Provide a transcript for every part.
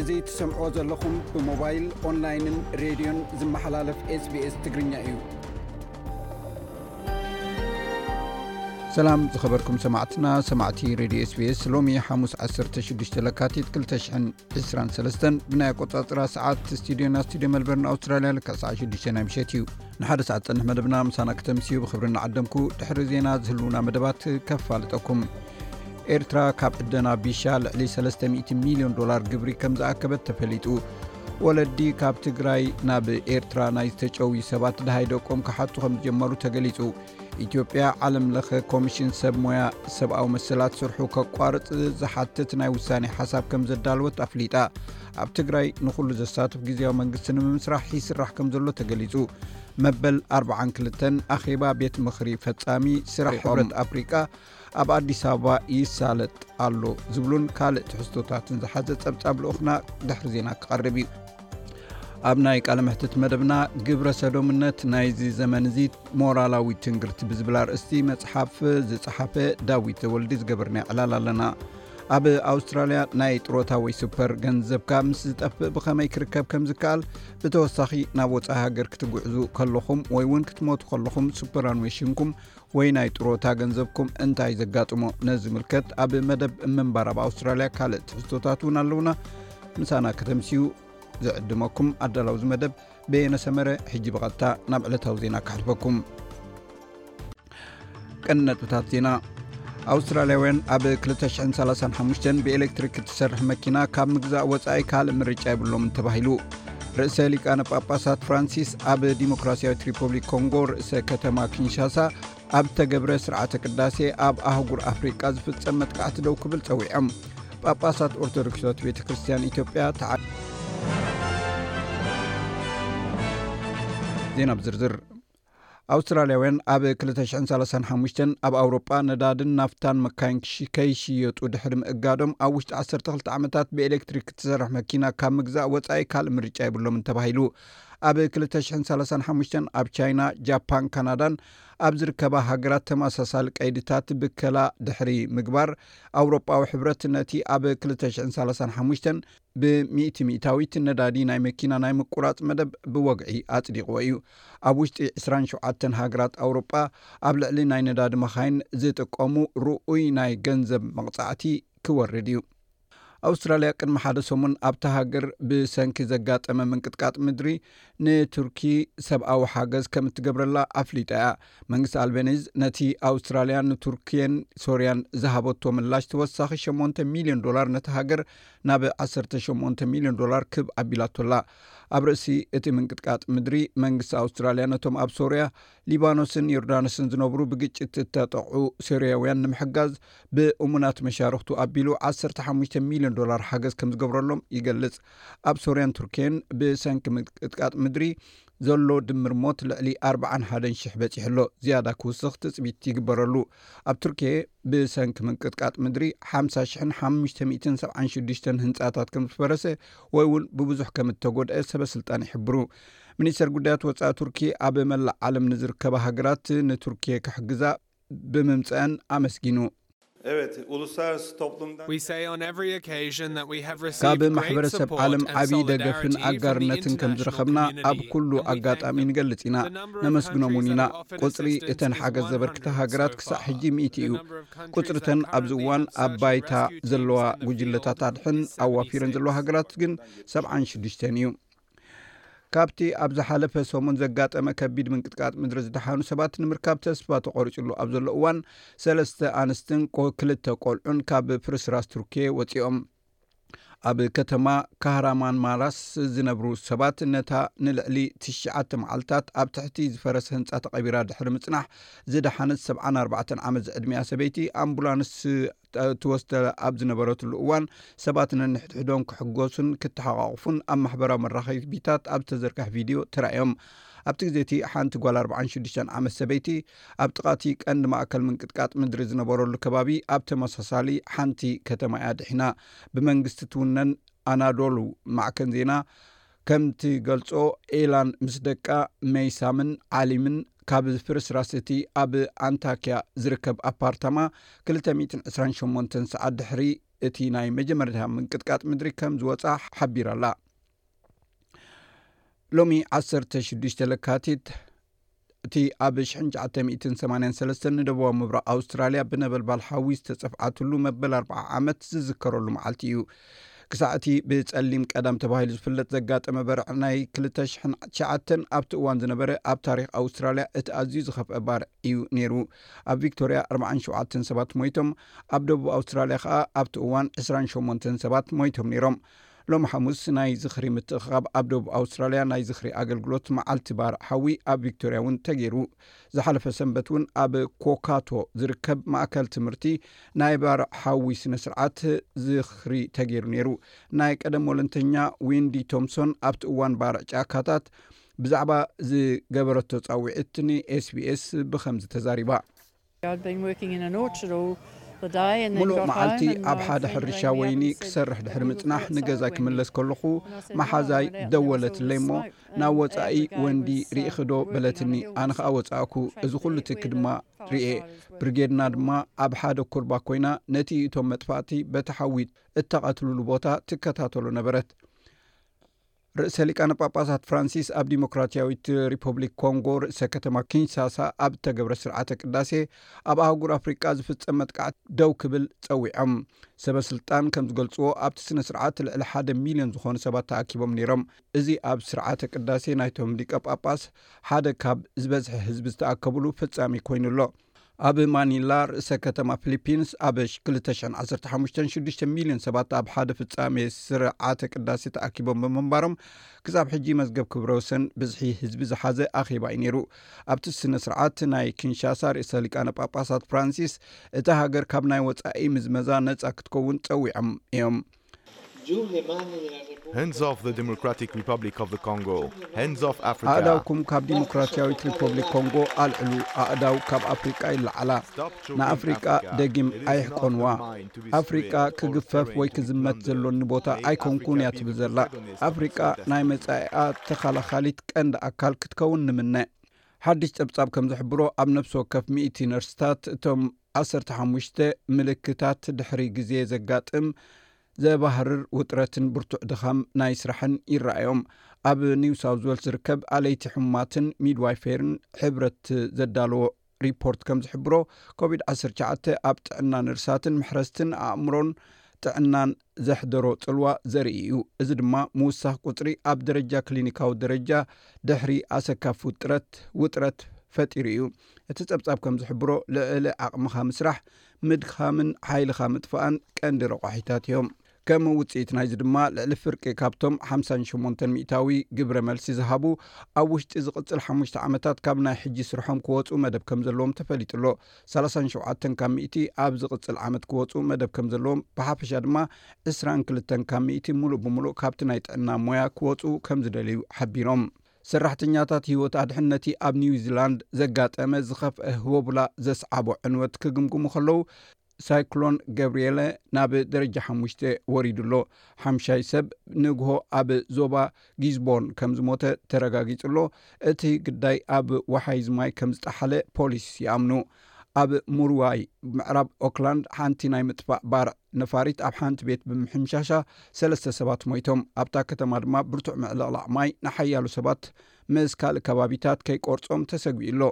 እዚ ትሰምዕዎ ዘለኹም ብሞባይል ኦንላይንን ሬድዮን ዝመሓላለፍ ስbs ትግርኛ እዩ። ሰላም ዝኸበርኩም ሰማዕትና ሰማዕቲ ሬድዮ ስቤስ ሎሚ ሓሙስ 16 ለካቲት 223 ብናይ ኣቆፃፅራ ሰዓት ስቱድዮ ና ስቱድዮ መልበርን ኣውስትራልያ ልክዕ ሰዓ 6 ናይ ምሸት እዩ ንሓደ ሰዓት ፀንሕ መደብና ምሳና ክተምስ ዩ ብክብሪ ናዓደምኩ ድሕሪ ዜና ዝህልውና መደባት ከፋልጠኩም ኤርትራ ካብ ዕደና ቢሻ ልዕሊ 300 ሚሊዮን ዶላር ግብሪ ከም ዝኣከበት ተፈሊጡ ወለዲ ካብ ትግራይ ናብ ኤርትራ ናይ ዝተጨውዩ ሰባት ድሃይ ደቆም ክሓቱ ከም ዝጀመሩ ተገሊጹ ኢትዮጵያ ዓለም ለኸ ኮሚሽን ሰብ ሞያ ሰብኣዊ መሰላት ስርሑ ከቋርፅ ዝሓትት ናይ ውሳኔ ሓሳብ ከም ዘዳለወት ኣፍሊጣ ኣብ ትግራይ ንኩሉ ዘሳትፍ ግዜያዊ መንግስቲ ንምምስራሕ ይስራሕ ከም ዘሎ ተገሊጹ መበል 42 ኣኼባ ቤት ምክሪ ፈፃሚ ስራሕ ሕብረት ኣፍሪቃ ኣብ ኣዲስ ኣበባ ይሳለጥ ኣሎ ዝብሉን ካልእ ትሕዝቶታትን ዝሓዘ ጸብጻብ ልኡክና ድሕሪ ዜና ክቐርብ እዩ ኣብ ናይ ቃል ምሕትት መደብና ግብረ ሰዶምነት ናይዚ ዘመን እዚ ሞራላዊ ትንግርቲ ብዝብል ኣርእስቲ መፅሓፍ ዝፀሓፈ ዳዊት ዘወልዲ ዝገበርና ዕላል ኣለና ኣብ ኣውስትራልያ ናይ ጥሮታ ወይ ሱፐር ገንዘብካ ምስ ዝጠፍእ ብኸመይ ክርከብ ከም ዝከኣል ብተወሳኺ ናብ ወፃኢ ሃገር ክትጉዕዙ ከለኹም ወይ እውን ክትሞቱ ከለኹም ሱፐራንዌሽንኩም ወይ ናይ ጥሮታ ገንዘብኩም እንታይ ዘጋጥሞ ነዝምልከት ኣብ መደብ ምንባር ኣብ ኣውስትራልያ ካልእ ትሕዝቶታት እውን ኣለውና ምሳና ከተምስዩ ዝዕድመኩም ኣዳላውዚ መደብ በየነ ሰመረ ሕጂ ብቐጥታ ናብ ዕለታዊ ዜና ክሕልፈኩም ቀን ነጥብታት ዜና ኣውስትራልያውያን ኣብ 235 ብኤሌክትሪክ እትሰርሕ መኪና ካብ ምግዛእ ወፃኢ ካልእ ምርጫ ይብሎም ተባሂሉ ርእሰ ሊቃነ ጳጳሳት ፍራንሲስ ኣብ ዲሞክራስያዊት ሪፑብሊክ ኮንጎ ርእሰ ከተማ ኪንሻሳ ኣብ ተገብረ ስርዓተ ቅዳሴ ኣብ ኣህጉር ኣፍሪቃ ዝፍጸም መጥቃዕቲ ደው ክብል ጸዊዖም ጳጳሳት ኦርቶዶክሳት ቤተ ክርስትያን ኢትዮጵያ ተዓ ዜና ብዝርዝር ኣውስትራልያውያን ኣብ ክልተ ሽሕን ሰላሳን ሓሙሽተን ኣብ ኣውሮጳ ነዳድን ናፍታን መካይን ክሺ ከይሽየጡ ድሕሪ ምእጋዶም ኣብ ውሽጢ ዓሰርተ ክልተ ዓመታት ብኤሌክትሪክ እትሰርሕ መኪና ካብ ምግዛእ ወጻኢ ካልእ ምርጫ የብሎምን ተባሂሉ ኣብ ክልተ ሽሕን ሰላሳን ሓሙሽተን ኣብ ቻይና ጃፓን ካናዳን ኣብ ዝርከባ ሃገራት ተመሳሳሊ ቀይድታት ብከላ ድሕሪ ምግባር ኣውሮጳዊ ሕብረት ነቲ ኣብ ክልተ ሽሕን ሰላሳን ሓሙሽተን ብሚእቲ ሚእታዊት ነዳዲ ናይ መኪና ናይ ምቁራጽ መደብ ብወግዒ ኣጽዲቕዎ እዩ። ኣብ ውሽጢ ዕስራን ሸውዓተን ሃገራት ኣውሮጳ ኣብ ልዕሊ ናይ ነዳዲ መኻይን ዝጥቀሙ ርኡይ ናይ ገንዘብ መቕጻዕቲ ክወርድ እዩ። ኣውስትራልያ ቅድሚ ሓደ ሰሙን ኣብታ ሃገር ብሰንኪ ዘጋጠመ ምንቅጥቃጥ ምድሪ ንቱርኪ ሰብኣዊ ሓገዝ ከም እትገብረላ ኣፍሊጣ እያ። መንግስቲ ኣልቤኒዝ ነቲ ኣውስትራልያ ንቱርኪን ሶርያን ዝሃበቶ ምላሽ ተወሳኺ ሸሞንተ ሚልዮን ዶላር ነታ ሃገር ናብ ዓሰርተ ሸሞንተ ሚልዮን ዶላር ክብ ኣቢላቶ ኣላ። ኣብ ርእሲ እቲ ምንቅጥቃጥ ምድሪ፣ መንግስቲ ኣውስትራልያ ነቶም ኣብ ሶርያ፣ ሊባኖስን ዮርዳኖስን ዝነብሩ ብግጭት እተጠቕዑ ሶርያውያን ንምሕጋዝ ብእሙናት መሻርኽቱ ኣቢሉ ዓሰርተ ሓሙሽተ ሚልዮን ዶላር ሓገዝ ከም ዝገብረሎም ይገልጽ። ኣብ ሶርያን ቱርኪየን ብሰንኪ ምንቅጥቃጥ ምድሪ ዘሎ ድምር ሞት ልዕሊ ኣርብዓን ሓደን ሽሕ በጺሑ ኣሎ፣ ዝያዳ ክውስኽ ትጽቢት ይግበረሉ። ኣብ ቱርኪየ፣ ብሰንኪ ምንቅጥቃጥ ምድሪ ሓምሳ ሽሕን ሓሙሽተ ሚእትን ሰብዓን ሽዱሽተን ህንጻታት ከም ዝፈረሰ ወይ እውን ብብዙሕ ከም እተጎድአ ሰበ ስልጣን ይሕብሩ። ሚኒስተር ጉዳያት ወጻኢ ቱርኪ ኣብ መላእ ዓለም ንዝርከባ ሃገራት ንቱርኪየ ክሕግዛ ብምምጸኣን ኣመስጊኑ። ካብ ማሕበረሰብ ዓለም ዓብዪ ደገፍን ኣጋርነትን ከም ዝረኸብና ኣብ ኩሉ ኣጋጣሚ ንገልጽ ኢና፣ ነመስግኖም እውን ኢና። ቁጽሪ እተን ሓገዝ ዘበርክታ ሃገራት ክሳዕ ሕጂ ሚእቲ እዩ። ቁጽሪተን ኣብዚ እዋን ኣብ ባይታ ዘለዋ ጉጅለታት ኣድሕን ኣዋፊረን ዘለዋ ሃገራት ግን ሰብዓን ሽዱሽተን እዩ። ካብቲ ኣብ ዝሓለፈ ሰሙን ዘጋጠመ ከቢድ ምንቅጥቃጥ ምድሪ ዝደሓኑ ሰባት ንምርካብ ተስፋ ተቖሪጹሉ ኣብ ዘሎ እዋን ሰለስተ ኣንስትን ክልተ ቆልዑን ካብ ፍርስራስ ቱርኪየ ወጺኦም ኣብ ከተማ ካህራማን ማራስ ዝነብሩ ሰባት ነታ ንልዕሊ ትሽዓተ መዓልታት ኣብ ትሕቲ ዝፈረሰ ህንፃ ተቐቢራ ድሕሪ ምፅናሕ ዝደሓነት ሰብዓን ኣርባዕተን ዓመት ዝዕድሚኣ ሰበይቲ ኣምቡላንስ ትወስደ ኣብ ዝነበረትሉ እዋን ሰባት ነንሕድሕዶም ክሕጎሱን ክተሓቋቑፉን ኣብ ማሕበራዊ መራኸቢታት ኣብ ዝተዘርግሐ ቪድዮ ተራእዮም ኣብቲ ግዜ እቲ ሓንቲ ጓል ኣርባዓን ሽዱሽተን ዓመት ሰበይቲ ኣብ ጥቓ እቲ ቀንዲ ማእከል ምንቅጥቃጥ ምድሪ ዝነበረሉ ከባቢ ኣብ ተመሳሳሊ ሓንቲ ከተማ እያ ድሒና ብመንግስቲ ትውነን ኣናዶሉ ማዕከን ዜና ከም እትገልጾ፣ ኤላን ምስ ደቃ መይሳምን ዓሊምን ካብ ፍርስራስ እቲ ኣብ ኣንታክያ ዝርከብ ኣፓርታማ ክልተ ሚእትን ዕስራን ሸሞንተን ሰዓት ድሕሪ እቲ ናይ መጀመርታ ምንቅጥቃጥ ምድሪ ከም ዝወጽኣ ሓቢራ ኣላ። ሎሚ 16 ለካቲት እቲ ኣብ 983 ንደቡባዊ ምብራቅ ኣውስትራልያ ብነበልባል ሓዊ ዝተፀፍዓትሉ መበል 4ርዓ ዓመት ዝዝከረሉ መዓልቲ እዩ ክሳዕ እቲ ብፀሊም ቀዳም ተባሂሉ ዝፍለጥ ዘጋጠመ በርዕ ናይ 209 ኣብቲ እዋን ዝነበረ ኣብ ታሪክ ኣውስትራልያ እቲ ኣዝዩ ዝኸፍአ ባርዕ እዩ ነይሩ ኣብ ቪክቶርያ 47 ሰባት ሞይቶም ኣብ ደቡብ ኣውስትራልያ ከዓ ኣብቲ እዋን 28 ሰባት ሞይቶም ነይሮም ሎሚ ሓሙስ ናይ ዝኽሪ ምትእኽኻብ ኣብ ደቡብ ኣውስትራልያ ናይ ዝኽሪ ኣገልግሎት መዓልቲ ባርዕ ሓዊ ኣብ ቪክቶርያ እውን ተገይሩ። ዝሓለፈ ሰንበት እውን ኣብ ኮካቶ ዝርከብ ማእከል ትምህርቲ ናይ ባርዕ ሓዊ ስነ ስርዓት ዝኽሪ ተገይሩ ነይሩ። ናይ ቀደም ወለንተኛ ዊንዲ ቶምሶን ኣብቲ እዋን ባርዕ ጫካታት ብዛዕባ ዝገበረቶ ጻውዒት ንኤስቢኤስ ብኸምዚ ተዛሪባ። ምሉእ መዓልቲ ኣብ ሓደ ሕርሻ ወይኒ ክሰርሕ ድሕሪ ምጽናሕ ንገዛይ ክምለስ ከለኹ መሓዛይ ደወለትለይ እሞ ናብ ወጻኢ ወንዲ ርኢኺዶ በለትኒ ኣነ ኸኣ ወጻእኩ እዚ ኩሉ ትኪ ድማ ርኤ ብርጌድና ድማ ኣብ ሓደ ኩርባ ኮይና ነቲ እቶም መጥፋእቲ በቲ ሓዊ እተቐትሉሉ ቦታ ትከታተሎ ነበረት ርእሰ ሊቃነ ጳጳሳት ፍራንሲስ ኣብ ዲሞክራሲያዊት ሪፖብሊክ ኮንጎ ርእሰ ከተማ ኪንሳሳ ኣብ እተገብረ ስርዓተ ቅዳሴ ኣብ ኣህጉር ኣፍሪቃ ዝፍጸም መጥቃዕት ደው ክብል ጸዊዖም ሰበ ስልጣን ከም ዝገልጽዎ ኣብቲ ስነ ስርዓት ልዕሊ ሓደ ሚልዮን ዝኾኑ ሰባት ተኣኪቦም ነይሮም እዚ ኣብ ስርዓተ ቅዳሴ ናይቶም ሊቀ ጳጳስ ሓደ ካብ ዝበዝሐ ህዝቢ ዝተኣከብሉ ፍጻሜ ኮይኑ ኣሎ ኣብ ማኒላ ርእሰ ከተማ ፊሊፒንስ ኣብ ክልተ ሽሕን ዓሰርተ ሓሙሽተን ሽዱሽተ ሚልዮን ሰባት ኣብ ሓደ ፍጻሜ ስርዓተ ቅዳሴ ተኣኪቦም ብምንባሮም ክሳብ ሕጂ መዝገብ ክብረ ወሰን ብዝሒ ህዝቢ ዝሓዘ ኣኼባ እዩ ነይሩ ኣብቲ ስነ ስርዓት ናይ ኪንሻሳ ርእሰ ሊቃነ ጳጳሳት ፍራንሲስ እታ ሃገር ካብ ናይ ወጻኢ ምዝመዛ ነጻ ክትከውን ጸዊዖም እዮም ኣእዳውኩም ካብ ዲሞክራሲያዊት ሪፖብሊክ ኮንጎ ኣልዕሉ። ኣእዳው ካብ ኣፍሪቃ ይለዓላ። ንኣፍሪቃ ደጊም ኣይሕቆንዋ። ኣፍሪቃ ክግፈፍ ወይ ክዝመት ዘሎኒ ቦታ ኣይኮንኩን እያ ትብል ዘላ። ኣፍሪቃ ናይ መጻኢኣ ተኸላኻሊት ቀንዲ ኣካል ክትከውን ንምነ። ሓድሽ ጸብጻብ ከም ዝሕብሮ ኣብ ነፍሲ ወከፍ ሚእቲ ነርስታት እቶም ዓሰርተ ሓሙሽተ ምልክታት ድሕሪ ግዜ ዘጋጥም ዘባህርር ውጥረትን ብርቱዕ ድኻም ናይ ስራሕን ይረኣዮም። ኣብ ኒው ሳውዝ ዌልስ ዝርከብ ኣለይቲ ሕሙማትን ሚድዋይፌርን ሕብረት ዘዳለዎ ሪፖርት ከም ዝሕብሮ ኮቪድ ዓሰርተ ትሽዓተ ኣብ ጥዕና ነርሳትን መሕረስትን ኣእምሮን ጥዕናን ዘሕደሮ ጽልዋ ዘርኢ እዩ። እዚ ድማ ምውሳኽ ቁጽሪ ኣብ ደረጃ ክሊኒካዊ ደረጃ ድሕሪ ኣሰካፊ ውጥረት፣ ውጥረት፣ ፈጢሩ እዩ። እቲ ጸብጻብ ከም ዝሕብሮ ልዕሊ ዓቕምኻ ምስራሕ፣ ምድካምን ሓይልኻ ምጥፋእን ቀንዲ ረቋሒታት እዮም። ከም ውጽኢት ናይዚ ድማ ልዕሊ ፍርቂ ካብቶም ሓምሳን ሸሞንተን ሚእታዊ ግብረ መልሲ ዝሃቡ ኣብ ውሽጢ ዝቕጽል ሓሙሽተ ዓመታት ካብ ናይ ሕጂ ስርሖም ክወጹ መደብ ከም ዘለዎም ተፈሊጡ ኣሎ። ሰላሳን ሸውዓተን ካብ ሚእቲ ኣብ ዝቕጽል ዓመት ክወጹ መደብ ከም ዘለዎም፣ ብሓፈሻ ድማ ዕስራን ክልተን ካብ ሚእቲ ምሉእ ብምሉእ ካብቲ ናይ ጥዕና ሞያ ክወጹ ከም ዝደልዩ ሓቢሮም። ሰራሕተኛታት ህይወት ኣድሕን ነቲ ኣብ ኒውዚላንድ ዘጋጠመ ዝኸፍአ ህቦብላ ዘስዓቦ ዕንወት ክግምግሙ ከለዉ፣ ሳይክሎን ገብርየለ ናብ ደረጃ ሓሙሽተ ወሪዱ ኣሎ፣ ሓምሻይ ሰብ ንግሆ ኣብ ዞባ ጊዝቦርን ከም ዝሞተ ተረጋጊጹ'ሎ። እቲ ግዳይ ኣብ ወሓይዝ ማይ ከም ዝጠሓለ ፖሊስ ይኣምኑ። ኣብ ሙርዋይ ምዕራብ ኦክላንድ ሓንቲ ናይ ምጥፋእ ባርዕ ነፋሪት ኣብ ሓንቲ ቤት ብምሕምሻሻ ሰለስተ ሰባት ሞይቶም። ኣብታ ከተማ ድማ ብርቱዕ ምዕልቕላቕ ማይ ንሓያሎ ሰባት ምስ ካልእ ከባቢታት ከይቆርጾም ተሰጊኡ'ሎ።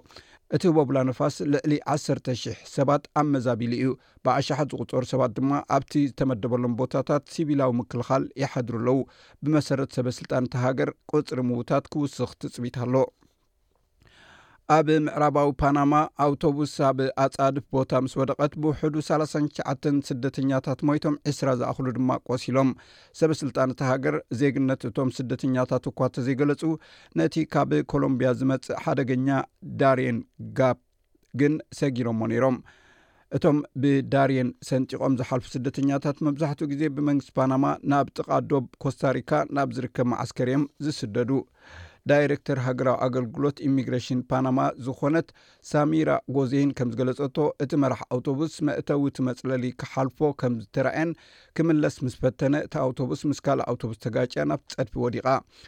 እቲ ህቦብላ ነፋስ ልዕሊ ዓሰርተ ሽሕ ሰባት ኣመዛቢሉ እዩ። ብኣሽሓት ዝቑጸሩ ሰባት ድማ ኣብቲ ዝተመደበሎም ቦታታት ሲቪላዊ ምክልኻል ይሓድሩ ኣለዉ። ብመሰረት ሰበስልጣን እታ ሃገር፣ ቁጽሪ ምዉታት ክውስኽ ትጽቢት ኣሎ። ኣብ ምዕራባዊ ፓናማ ኣውቶቡስ ኣብ ኣጻድፍ ቦታ ምስ ወደቐት ብውሕዱ ሰላሳን ትሽዓተን ስደተኛታት ሞይቶም ዕስራ ዝኣኽሉ ድማ ቆሲሎም። ሰበስልጣን እታ ሃገር ዜግነት እቶም ስደተኛታት እኳ እንተዘይገለጹ ነቲ ካብ ኮሎምብያ ዝመጽእ ሓደገኛ ዳርየን ጋፕ ግን ሰጊሮሞ ነይሮም እቶም ብዳርየን ሰንጢቆም ዝሓልፉ ስደተኛታት መብዛሕትኡ ግዜ ብመንግስቲ ፓናማ ናብ ጥቃ ዶብ ኮስታሪካ ናብ ዝርከብ ማዓስከር እዮም ዝስደዱ ዳይረክተር ሃገራዊ ኣገልግሎት ኢሚግሬሽን ፓናማ ዝኾነት ሳሚራ ጎዜይን ከም ዝገለጸቶ እቲ መራሕ ኣውቶቡስ መእተዊ እቲ መጽለሊ ክሓልፎ ከም ዝተራእየን ክምለስ ምስ ፈተነ እቲ ኣውቶቡስ ምስ ካልእ ኣውቶቡስ ተጋጭያ ናብቲ ጸድፊ ወዲቓ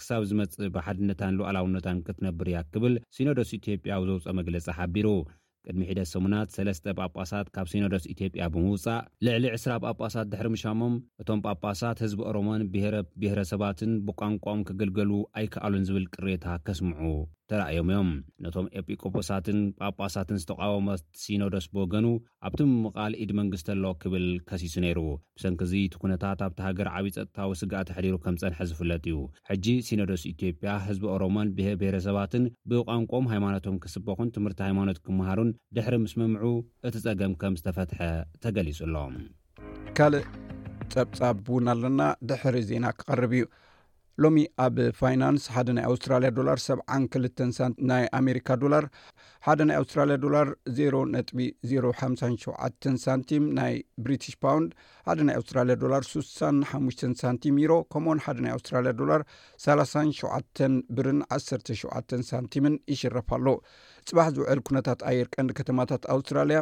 ክሳብ ዝመጽእ ብሓድነታን ሉኣላውነታን ክትነብር እያ ክብል ሲኖዶስ ኢትዮጵያ ኣብ ዘውጽኦ መግለጺ ሓቢሩ። ቅድሚ ሒደት ሰሙናት ሰለስተ ጳጳሳት ካብ ሲኖዶስ ኢትዮጵያ ብምውጻእ ልዕሊ ዕስራ ጳጳሳት ድሕሪ ምሻሞም እቶም ጳጳሳት ህዝቢ ኦሮሞን ብሄረ ብሄረሰባትን ብቋንቋኦም ክግልገሉ ኣይከኣሉን ዝብል ቅሬታ ከስምዑ ተራእዮም እዮም። ነቶም ኤጲቆጶሳትን ጳጳሳትን ዝተቓወመ ሲኖዶስ ብወገኑ ኣብቲ ምምቓል ኢድ መንግስቲ ኣሎ ክብል ከሲሱ ነይሩ። ብሰንኪ እዚ እቲ ኩነታት ኣብታ ሃገር ዓብይ ፀጥታዊ ስግኣት ኣሕዲሩ ከምፀንሐ ዝፍለጥ እዩ። ሕጂ ሲኖዶስ ኢትዮጵያ ህዝቢ ኦሮሞን ብሄር ብሄረሰባትን ብቋንቆኦም ሃይማኖቶም ክስበኹን ትምህርቲ ሃይማኖት ክመሃሩን ድሕሪ ምስምምዑ እቲ ፀገም ከምዝተፈትሐ ተገሊፁ ኣሎ። ካልእ ፀብፃብ እውን ኣሎና ድሕሪ ዜና ክቐርብ እዩ። ሎሚ ኣብ ፋይናንስ ሓደ ናይ ኣውስትራልያ ዶላር ሰብዓን ክልተን ሳንት ናይ ኣሜሪካ ዶላር ሓደ ናይ ኣውስትራልያ ዶላር ዜሮ ነጥቢ ዜሮ ሓምሳን ሸውዓተን ሳንቲም ናይ ብሪትሽ ፓውንድ ሓደ ናይ ኣውስትራልያ ዶላር ሱሳን ሓሙሽተን ሳንቲም ይሮ ከምኡውን ሓደ ናይ ኣውስትራልያ ዶላር ሳላሳን ሸውዓተን ብርን ዓሰርተ ሸውዓተን ሳንቲምን ይሽረፍ ኣሎ ፅባሕ ዝውዕል ኩነታት ኣየር ቀንዲ ከተማታት ኣውስትራልያ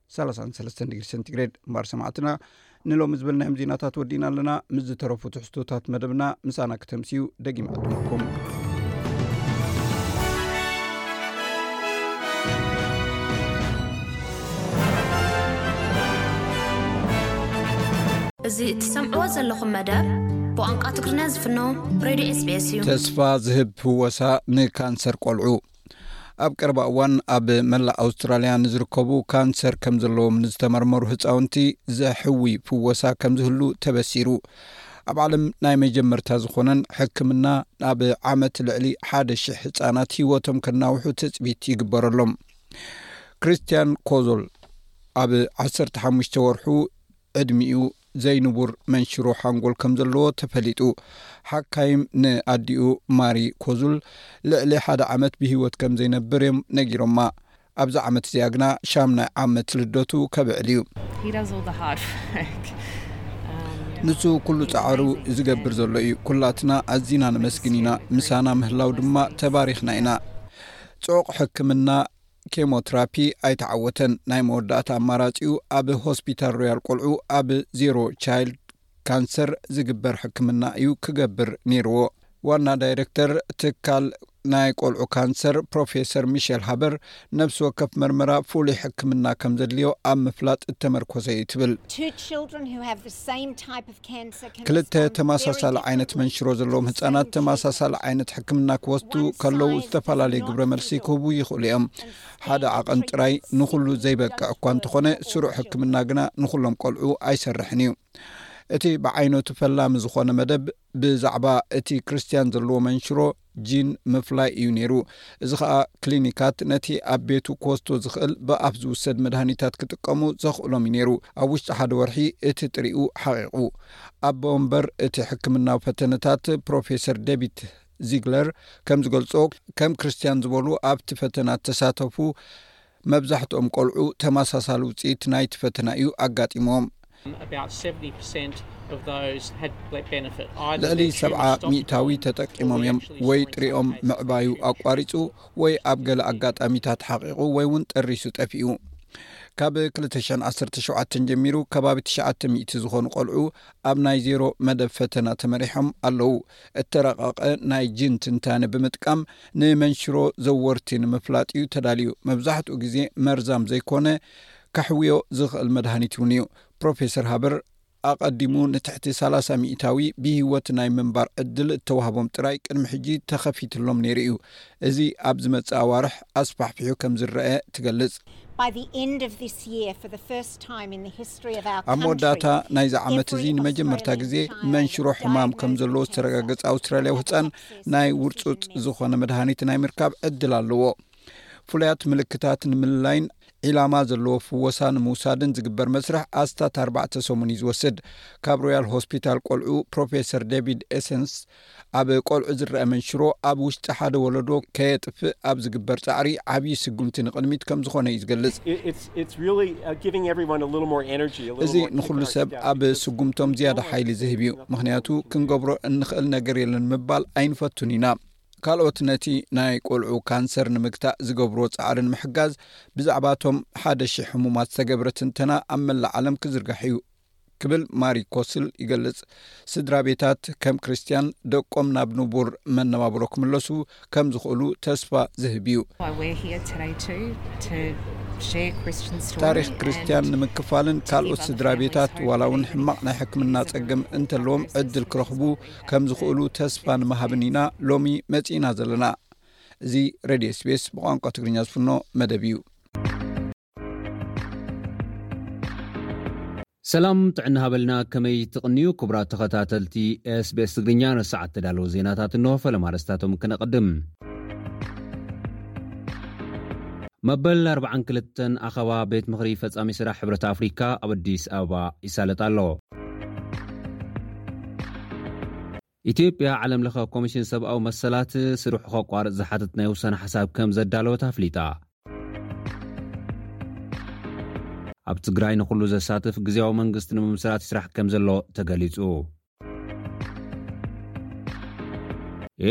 ሰላሳን ሰለስተን ዲግሪ ሰንቲግሬድ እምበኣር ሰማዕትና ንሎሚ ዝበልናዮም ዜናታት ወዲእና ኣለና ምስ ዝተረፉ ትሕዝቶታት መደብና ምሳና ክተምስዩ ደጊም ዕድመኩም እዚ እትሰምዕዎ ዘለኹም መደብ ብቋንቋ ትግርና ዝፍኖ ሬድዮ ስቤስ እዩ ተስፋ ዝህብ ህወሳ ንካንሰር ቆልዑ ኣብ ቀረባ እዋን ኣብ መላእ ኣውስትራልያ ንዝርከቡ ካንሰር ከም ዘለዎም ንዝተመርመሩ ህፃውንቲ ዘሕዊ ፍወሳ ከም ዝህሉ ተበሲሩ ኣብ ዓለም ናይ መጀመርታ ዝኾነን ሕክምና ናብ ዓመት ልዕሊ ሓደ ሽሕ ህፃናት ህይወቶም ከናውሑ ትፅቢት ይግበረሎም ክርስትያን ኮዞል ኣብ ዓሰርተ ሓሙሽተ ወርሑ ዕድሚኡ ዘይንቡር መንሽሮ ሓንጎል ከም ዘለዎ ተፈሊጡ። ሓካይም ንኣዲኡ ማሪ ኮዙል ልዕሊ ሓደ ዓመት ብህይወት ከም ዘይነብር እዮም ነጊሮማ። ኣብዛ ዓመት እዚኣ ግና ሻምናይ ዓመት ልደቱ ከብዕል እዩ። ንሱ ኩሉ ጻዕሩ ዝገብር ዘሎ እዩ። ኩላትና ኣዚና ነመስግን ኢና፣ ምሳና ምህላው ድማ ተባሪኽና ኢና። ጽዑቕ ሕክምና ኬሞትራፒ ኣይተዓወተን። ናይ መወዳእታ ኣማራጺኡ ኣብ ሆስፒታል ሮያል ቆልዑ ኣብ ዜሮ ቻይልድ ካንሰር ዝግበር ሕክምና እዩ ክገብር ነይርዎ። ዋና ዳይረክተር ትካል ናይ ቆልዑ ካንሰር ፕሮፌሰር ሚሸል ሃበር ነብሲ ወከፍ መርመራ ፍሉይ ሕክምና ከምዘድልዮ ኣብ ምፍላጥ እተመርኮሰ እዩ ትብል። ክልተ ተመሳሳሊ ዓይነት መንሽሮ ዘለዎም ህፃናት ተመሳሳሊ ዓይነት ሕክምና ክወስዱ ከለዉ ዝተፈላለዩ ግብረ መልሲ ክህቡ ይኽእሉ እዮም። ሓደ ዓቐን ጥራይ ንኹሉ ዘይበቅዕ እኳ እንተኾነ ስሩዕ ሕክምና ግና ንኹሎም ቆልዑ ኣይሰርሕን እዩ። እቲ ብዓይነቱ ፈላሚ ዝኾነ መደብ ብዛዕባ እቲ ክርስትያን ዘለዎ መንሽሮ ጂን ምፍላይ እዩ ነይሩ። እዚ ኸኣ ክሊኒካት ነቲ ኣብ ቤቱ ክወስዶ ዝኽእል ብኣፍ ዝውሰድ መድሃኒታት ክጥቀሙ ዘኽእሎም እዩ ነይሩ። ኣብ ውሽጢ ሓደ ወርሒ እቲ ጥሪኡ ሓቒቑ። ኣቦ ወንበር እቲ ሕክምናዊ ፈተነታት ፕሮፌሰር ዴቪድ ዚግለር ከም ዝገልጾ፣ ከም ክርስትያን ዝበሉ ኣብቲ ፈተና እተሳተፉ መብዛሕትኦም ቆልዑ ተመሳሳሊ ውጽኢት ናይቲ ፈተና እዩ ኣጋጢምዎም። ልዕሊ ሰብዓ ሚእታዊ ተጠቂሞም እዮም፣ ወይ ጥሪኦም ምዕባዩ ኣቋሪጹ ወይ ኣብ ገለ ኣጋጣሚታት ሓቒቑ ወይ እውን ጠሪሱ ጠፊኡ። ካብ ክልተ ሽሕን ዓሰርተ ሸውዓተን ጀሚሩ ከባቢ ትሽዓተ ሚእቲ ዝኾኑ ቆልዑ ኣብ ናይ ዜሮ መደብ ፈተና ተመሪሖም ኣለዉ። እተራቐቐ ናይ ጂን ትንታነ ብምጥቃም ንመንሽሮ ዘወርቲ ንምፍላጥ እዩ ተዳልዩ። መብዛሕትኡ ግዜ መርዛም ዘይኰነ ከሕውዮ ዝኽእል መድሃኒት እውን እዩ። ፕሮፌሰር ሃበር ኣቐዲሙ ንትሕቲ ሰላሳ ሚእታዊ ብህይወት ናይ ምንባር ዕድል እተዋህቦም ጥራይ ቅድሚ ሕጂ ተኸፊትሎም ነይሩ እዩ። እዚ ኣብ ዝመጽእ ኣዋርሕ ኣስፋሕፊሑ ከም ዝረኣ ትገልጽ። ኣብ መወዳእታ ናይዚ ዓመት እዚ ንመጀመርታ ግዜ መንሽሮ ሕማም ከም ዘለዎ ዝተረጋገጸ ኣውስትራልያዊ ህጻን ናይ ውርጹጽ ዝኾነ መድሃኒት ናይ ምርካብ ዕድል ኣለዎ። ፍሉያት ምልክታት ንምልላይን ዒላማ ዘለዎ ፍወሳ ንምውሳድን ዝግበር መስርሕ ኣስታት ኣርባዕተ ሰሙን እዩ ዝወስድ። ካብ ሮያል ሆስፒታል ቆልዑ ፕሮፌሰር ዴቪድ ኤሰንስ ኣብ ቆልዑ ዝረኣ መንሽሮ ኣብ ውሽጢ ሓደ ወለዶ ከየጥፍእ ኣብ ዝግበር ጻዕሪ ዓብዪ ስጉምቲ ንቕድሚት ከም ዝኾነ እዩ ዝገልጽ። እዚ ንኹሉ ሰብ ኣብ ስጉምቶም ዝያዳ ሓይሊ ዝህብ እዩ፣ ምኽንያቱ ክንገብሮ እንኽእል ነገር የለን ምባል ኣይንፈቱን ኢና። ካልኦት ነቲ ናይ ቆልዑ ካንሰር ንምግታእ ዝገብርዎ ጻዕሪ ንምሕጋዝ ብዛዕባ እቶም ሓደ ሽሕ ሕሙማት ዝተገብረ ትንተና ኣብ መላእ ዓለም ክዝርጋሕ እዩ። ክብል ማሪ ኮስል ይገልጽ። ስድራ ቤታት ከም ክርስትያን ደቆም ናብ ንቡር መነባብሮ ክምለሱ ከም ዝኽእሉ ተስፋ ዝህብ እዩ። ታሪኽ ክርስትያን ንምክፋልን ካልኦት ስድራ ቤታት ዋላ እውን ሕማቕ ናይ ሕክምና ጸገም እንተለዎም ዕድል ክረኽቡ ከም ዝኽእሉ ተስፋ ንምሃብን ኢና ሎሚ መጺእና ዘለና። እዚ ሬድዮ ስቤስ ብቋንቋ ትግርኛ ዝፍኖ መደብ እዩ። ሰላም ጥዕና ሃበልና ከመይ ትቕንዩ ክቡራት ተኸታተልቲ ስቤስ ትግርኛ ንሰዓት ተዳለዉ ዜናታት እንሆ ፈለማ ኣርስታቶም ክነቕድም መበል ኣርባዓን ክልተን ኣኸባ ቤት ምኽሪ ፈጻሚ ስራሕ ሕብረት ኣፍሪካ ኣብ ኣዲስ ኣበባ ይሳለጥ ኣሎ። ኢትዮጵያ፣ ዓለም ለኸ ኮሚሽን ሰብኣዊ መሰላት ስርሑ ከቋርጽ ዝሓትት ናይ ውሳነ ሓሳብ ከም ዘዳለወት ኣፍሊጣ። ኣብ ትግራይ ንኹሉ ዘሳትፍ ግዝያዊ መንግስቲ ንምምስራት ይስራሕ ከም ዘሎ ተገሊጹ።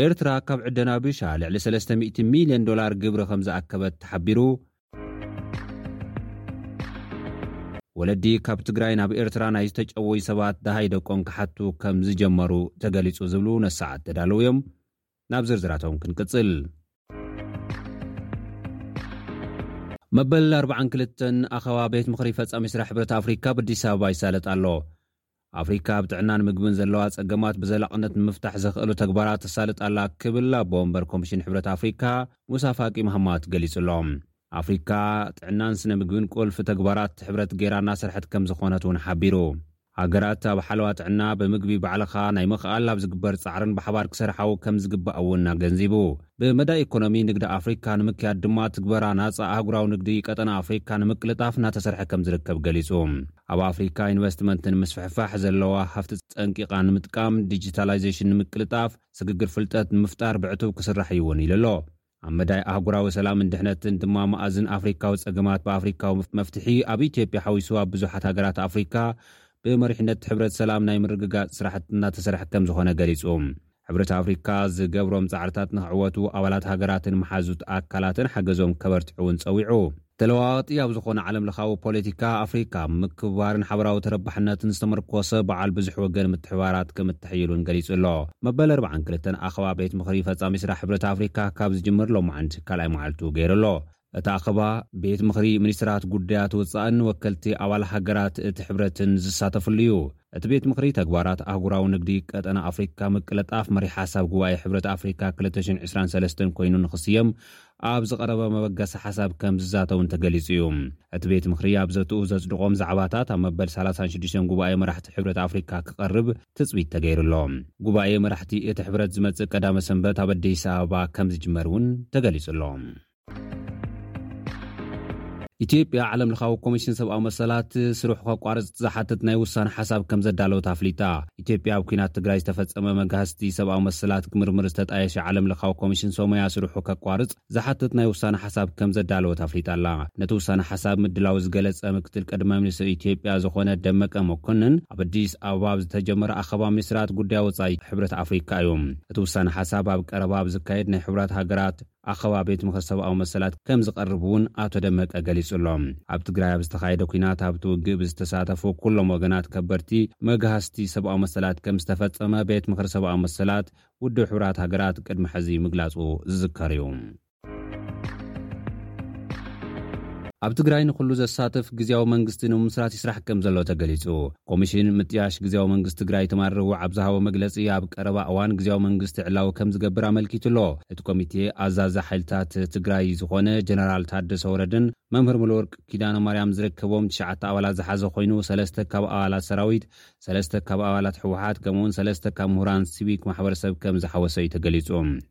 ኤርትራ ካብ ዕደና ቢሻ ልዕሊ ሰለስተ ሚእቲ ሚልዮን ዶላር ግብሪ ከም ዝኣከበት ተሓቢሩ። ወለዲ ካብ ትግራይ ናብ ኤርትራ ናይ ዝተጨወዩ ሰባት ደሃይ ደቆም ክሓቱ ከም ዝጀመሩ ተገሊጹ ዝብሉ ነሰዓት ተዳለዉ እዮም። ናብ ዝርዝራቶም ክንቅጽል። መበል ኣርብዓን ክልተን ኣኸባ ቤት ምኽሪ ፈጻሚ ስራሕ ሕብረት ኣፍሪካ ኣብ ኣዲስ ኣበባ ይሳለጥ ኣሎ። ኣፍሪካ ኣብ ጥዕናን ምግብን ዘለዋ ፀገማት ብዘላቕነት ንምፍታሕ ዘኽእሉ ተግባራት ተሳልጥ ኣላ ክብል ኣቦ ወንበር ኮሚሽን ሕብረት ኣፍሪካ ሙሳ ፋቂ ማሃማት ገሊፁ ኣሎ። ኣፍሪካ ጥዕናን ስነ ምግብን ቁልፊ ተግባራት ሕብረት ገይራ እናሰርሐት ከምዝኾነት እውን ሓቢሩ። ሃገራት ኣብ ሓለዋ ጥዕና ብምግቢ ባዕልኻ ናይ ምኽኣል ኣብ ዝግበር ፃዕርን ብሓባር ክሰርሓው ከምዝግባእ እውን ኣገንዚቡ። ብመዳይ ኢኮኖሚ ንግዲ ኣፍሪካ ንምክያድ ድማ ትግበራ ናፃ ኣህጉራዊ ንግዲ ቀጠና ኣፍሪካ ንምቅልጣፍ እናተሰርሐ ከምዝርከብ ገሊፁ። ኣብ ኣፍሪካ ኢንቨስትመንት ንምስፍሕፋሕ ዘለዋ ሃፍቲ ፀንቂቃ ንምጥቃም፣ ዲጂታላይዜሽን ንምቅልጣፍ፣ ስግግር ፍልጠት ንምፍጣር ብዕቱብ ክስራሕ እዩ እውን ኢሉ ኣሎ። ኣብ መዳይ ኣህጉራዊ ሰላምን ድሕነትን ድማ መኣዝን ኣፍሪካዊ ፀገማት ብኣፍሪካዊ መፍትሒ ኣብ ኢትዮጵያ ሓዊሱ ኣብ ብዙሓት ሃገራት ኣፍሪካ ብመሪሕነት ሕብረት ሰላም ናይ ምርግጋፅ ስራሕቲ እናተሰርሐ ከምዝኾነ ገሊፁ። ሕብረት ኣፍሪካ ዝገብሮም ፃዕርታት ንክዕወቱ ኣባላት ሃገራትን መሓዙት ኣካላትን ሓገዞም ከበርትዑ እውን ፀዊዑ። ተለዋዋጢ ኣብ ዝኾነ ዓለም ለኻዊ ፖለቲካ፣ ኣፍሪካ ኣብ ምክብባርን ሓበራዊ ተረባሕነትን ዝተመርኮሰ በዓል ብዙሕ ወገን ምትሕብባራት ከምእተሕይል እውን ገሊፁ ኣሎ። መበል ኣርብዓን ክልተን ኣኸባ ቤት ምኽሪ ፈፃሚ ስራሕ ሕብረት ኣፍሪካ ካብ ዝጅምር ሎማዕንቲ ካልኣይ መዓልቱ ገይሩ ኣሎ። እቲ ኣኸባ ቤት ምኽሪ ሚኒስትራት ጉዳያት ወፃእን ወከልቲ ኣባል ሃገራት እቲ ሕብረትን ዝሳተፍሉ እዩ። እቲ ቤት ምኽሪ ተግባራት ኣህጉራዊ ንግዲ ቀጠና ኣፍሪካ ምቅልጣፍ መሪሕ ሓሳብ ጉባኤ ሕብረት ኣፍሪካ ክልተ ሽሕን ዕስራን ሰለስተን ኮይኑ ንክስየም ኣብ ዝቐረበ መበገሲ ሓሳብ ከምዝዛተ እውን ተገሊፁ እዩ። እቲ ቤት ምኽሪ ኣብ ዘትኡ ዘፅድቖም ዛዕባታት ኣብ መበል ሰላሳን ሽዱሽተን ጉባኤ መራሕቲ ሕብረት ኣፍሪካ ክቐርብ ትፅቢት ተገይሩ ኣሎ። ጉባኤ መራሕቲ እቲ ሕብረት ዝመፅእ ቀዳመ ሰንበት ኣብ ኣዲስ ኣበባ ከምዝጅመር እውን ተገሊፁ ኣሎ። ኢትዮጵያ ዓለምለኻዊ ኮሚሽን ሰብኣዊ መሰላት ስርሑ ከቋርፅ ዝሓትት ናይ ውሳነ ሓሳብ ከም ዘዳለወት ኣፍሊጣ ኢትዮጵያ ኣብ ኩናት ትግራይ ዝተፈፀመ መጋህስቲ ሰብኣዊ መሰላት ክምርምር ዝተጣየሸ ዓለምለኻዊ ኮሚሽን ሶሞያ ስርሑ ከቋርፅ ዝሓትት ናይ ውሳነ ሓሳብ ከም ዘዳለወት ኣፍሊጣ ኣላ ነቲ ውሳነ ሓሳብ ምድላው ዝገለፀ ምክትል ቀድማ ሚኒስትር ኢትዮጵያ ዝኾነ ደመቀ መኮንን ኣብ ኣዲስ ኣበባ ኣብ ዝተጀመረ ኣኸባ ሚኒስትራት ጉዳይ ወፃኢ ሕብረት ኣፍሪካ እዩ እቲ ውሳነ ሓሳብ ኣብ ቀረባ ኣብ ዝካየድ ናይ ሕብራት ሃገራት ኣኸባ ቤት ምኽሪ ሰብኣዊ መሰላት ከም ዝቐርብ እውን ኣቶ ደመቀ ገሊፁ ኣሎ። ኣብ ትግራይ ኣብ ዝተኻየደ ኲናት ኣብቲ ውግእ ብዝተሳተፉ ኩሎም ወገናት ከበድቲ መግሃስቲ ሰብኣዊ መሰላት ከም ዝተፈፀመ ቤት ምኽሪ ሰብኣዊ መሰላት ውድብ ሕቡራት ሃገራት ቅድሚ ሕዚ ምግላፁ ዝዝከር እዩ። ኣብ ትግራይ ንኹሉ ዘሳትፍ ግዝያዊ መንግስቲ ንምምስራት ይስራሕ ከም ዘሎ ተገሊፁ። ኮሚሽን ምጥያሽ ግዝያዊ መንግስቲ ትግራይ ትማል ረቡዕ ኣብ ዝሃቦ መግለፂ ኣብ ቀረባ እዋን ግዝያዊ መንግስቲ ዕላዊ ከምዝገብር ኣመልኪቱ ኣሎ። እቲ ኮሚቴ ኣዛዚ ሓይልታት ትግራይ ዝኾነ ጀነራል ታደሰ ወረደን መምህር ሙሉወርቅ ኪዳነማርያም ዝርከቦም ትሽዓተ ኣባላት ዝሓዘ ኮይኑ ሰለስተ ካብ ኣባላት ሰራዊት፣ ሰለስተ ካብ ኣባላት ህወሓት ከምኡ'ውን ሰለስተ ካብ ምሁራን ሲቪክ ማሕበረሰብ ከምዝሓወሰ እዩ ተገሊፁ።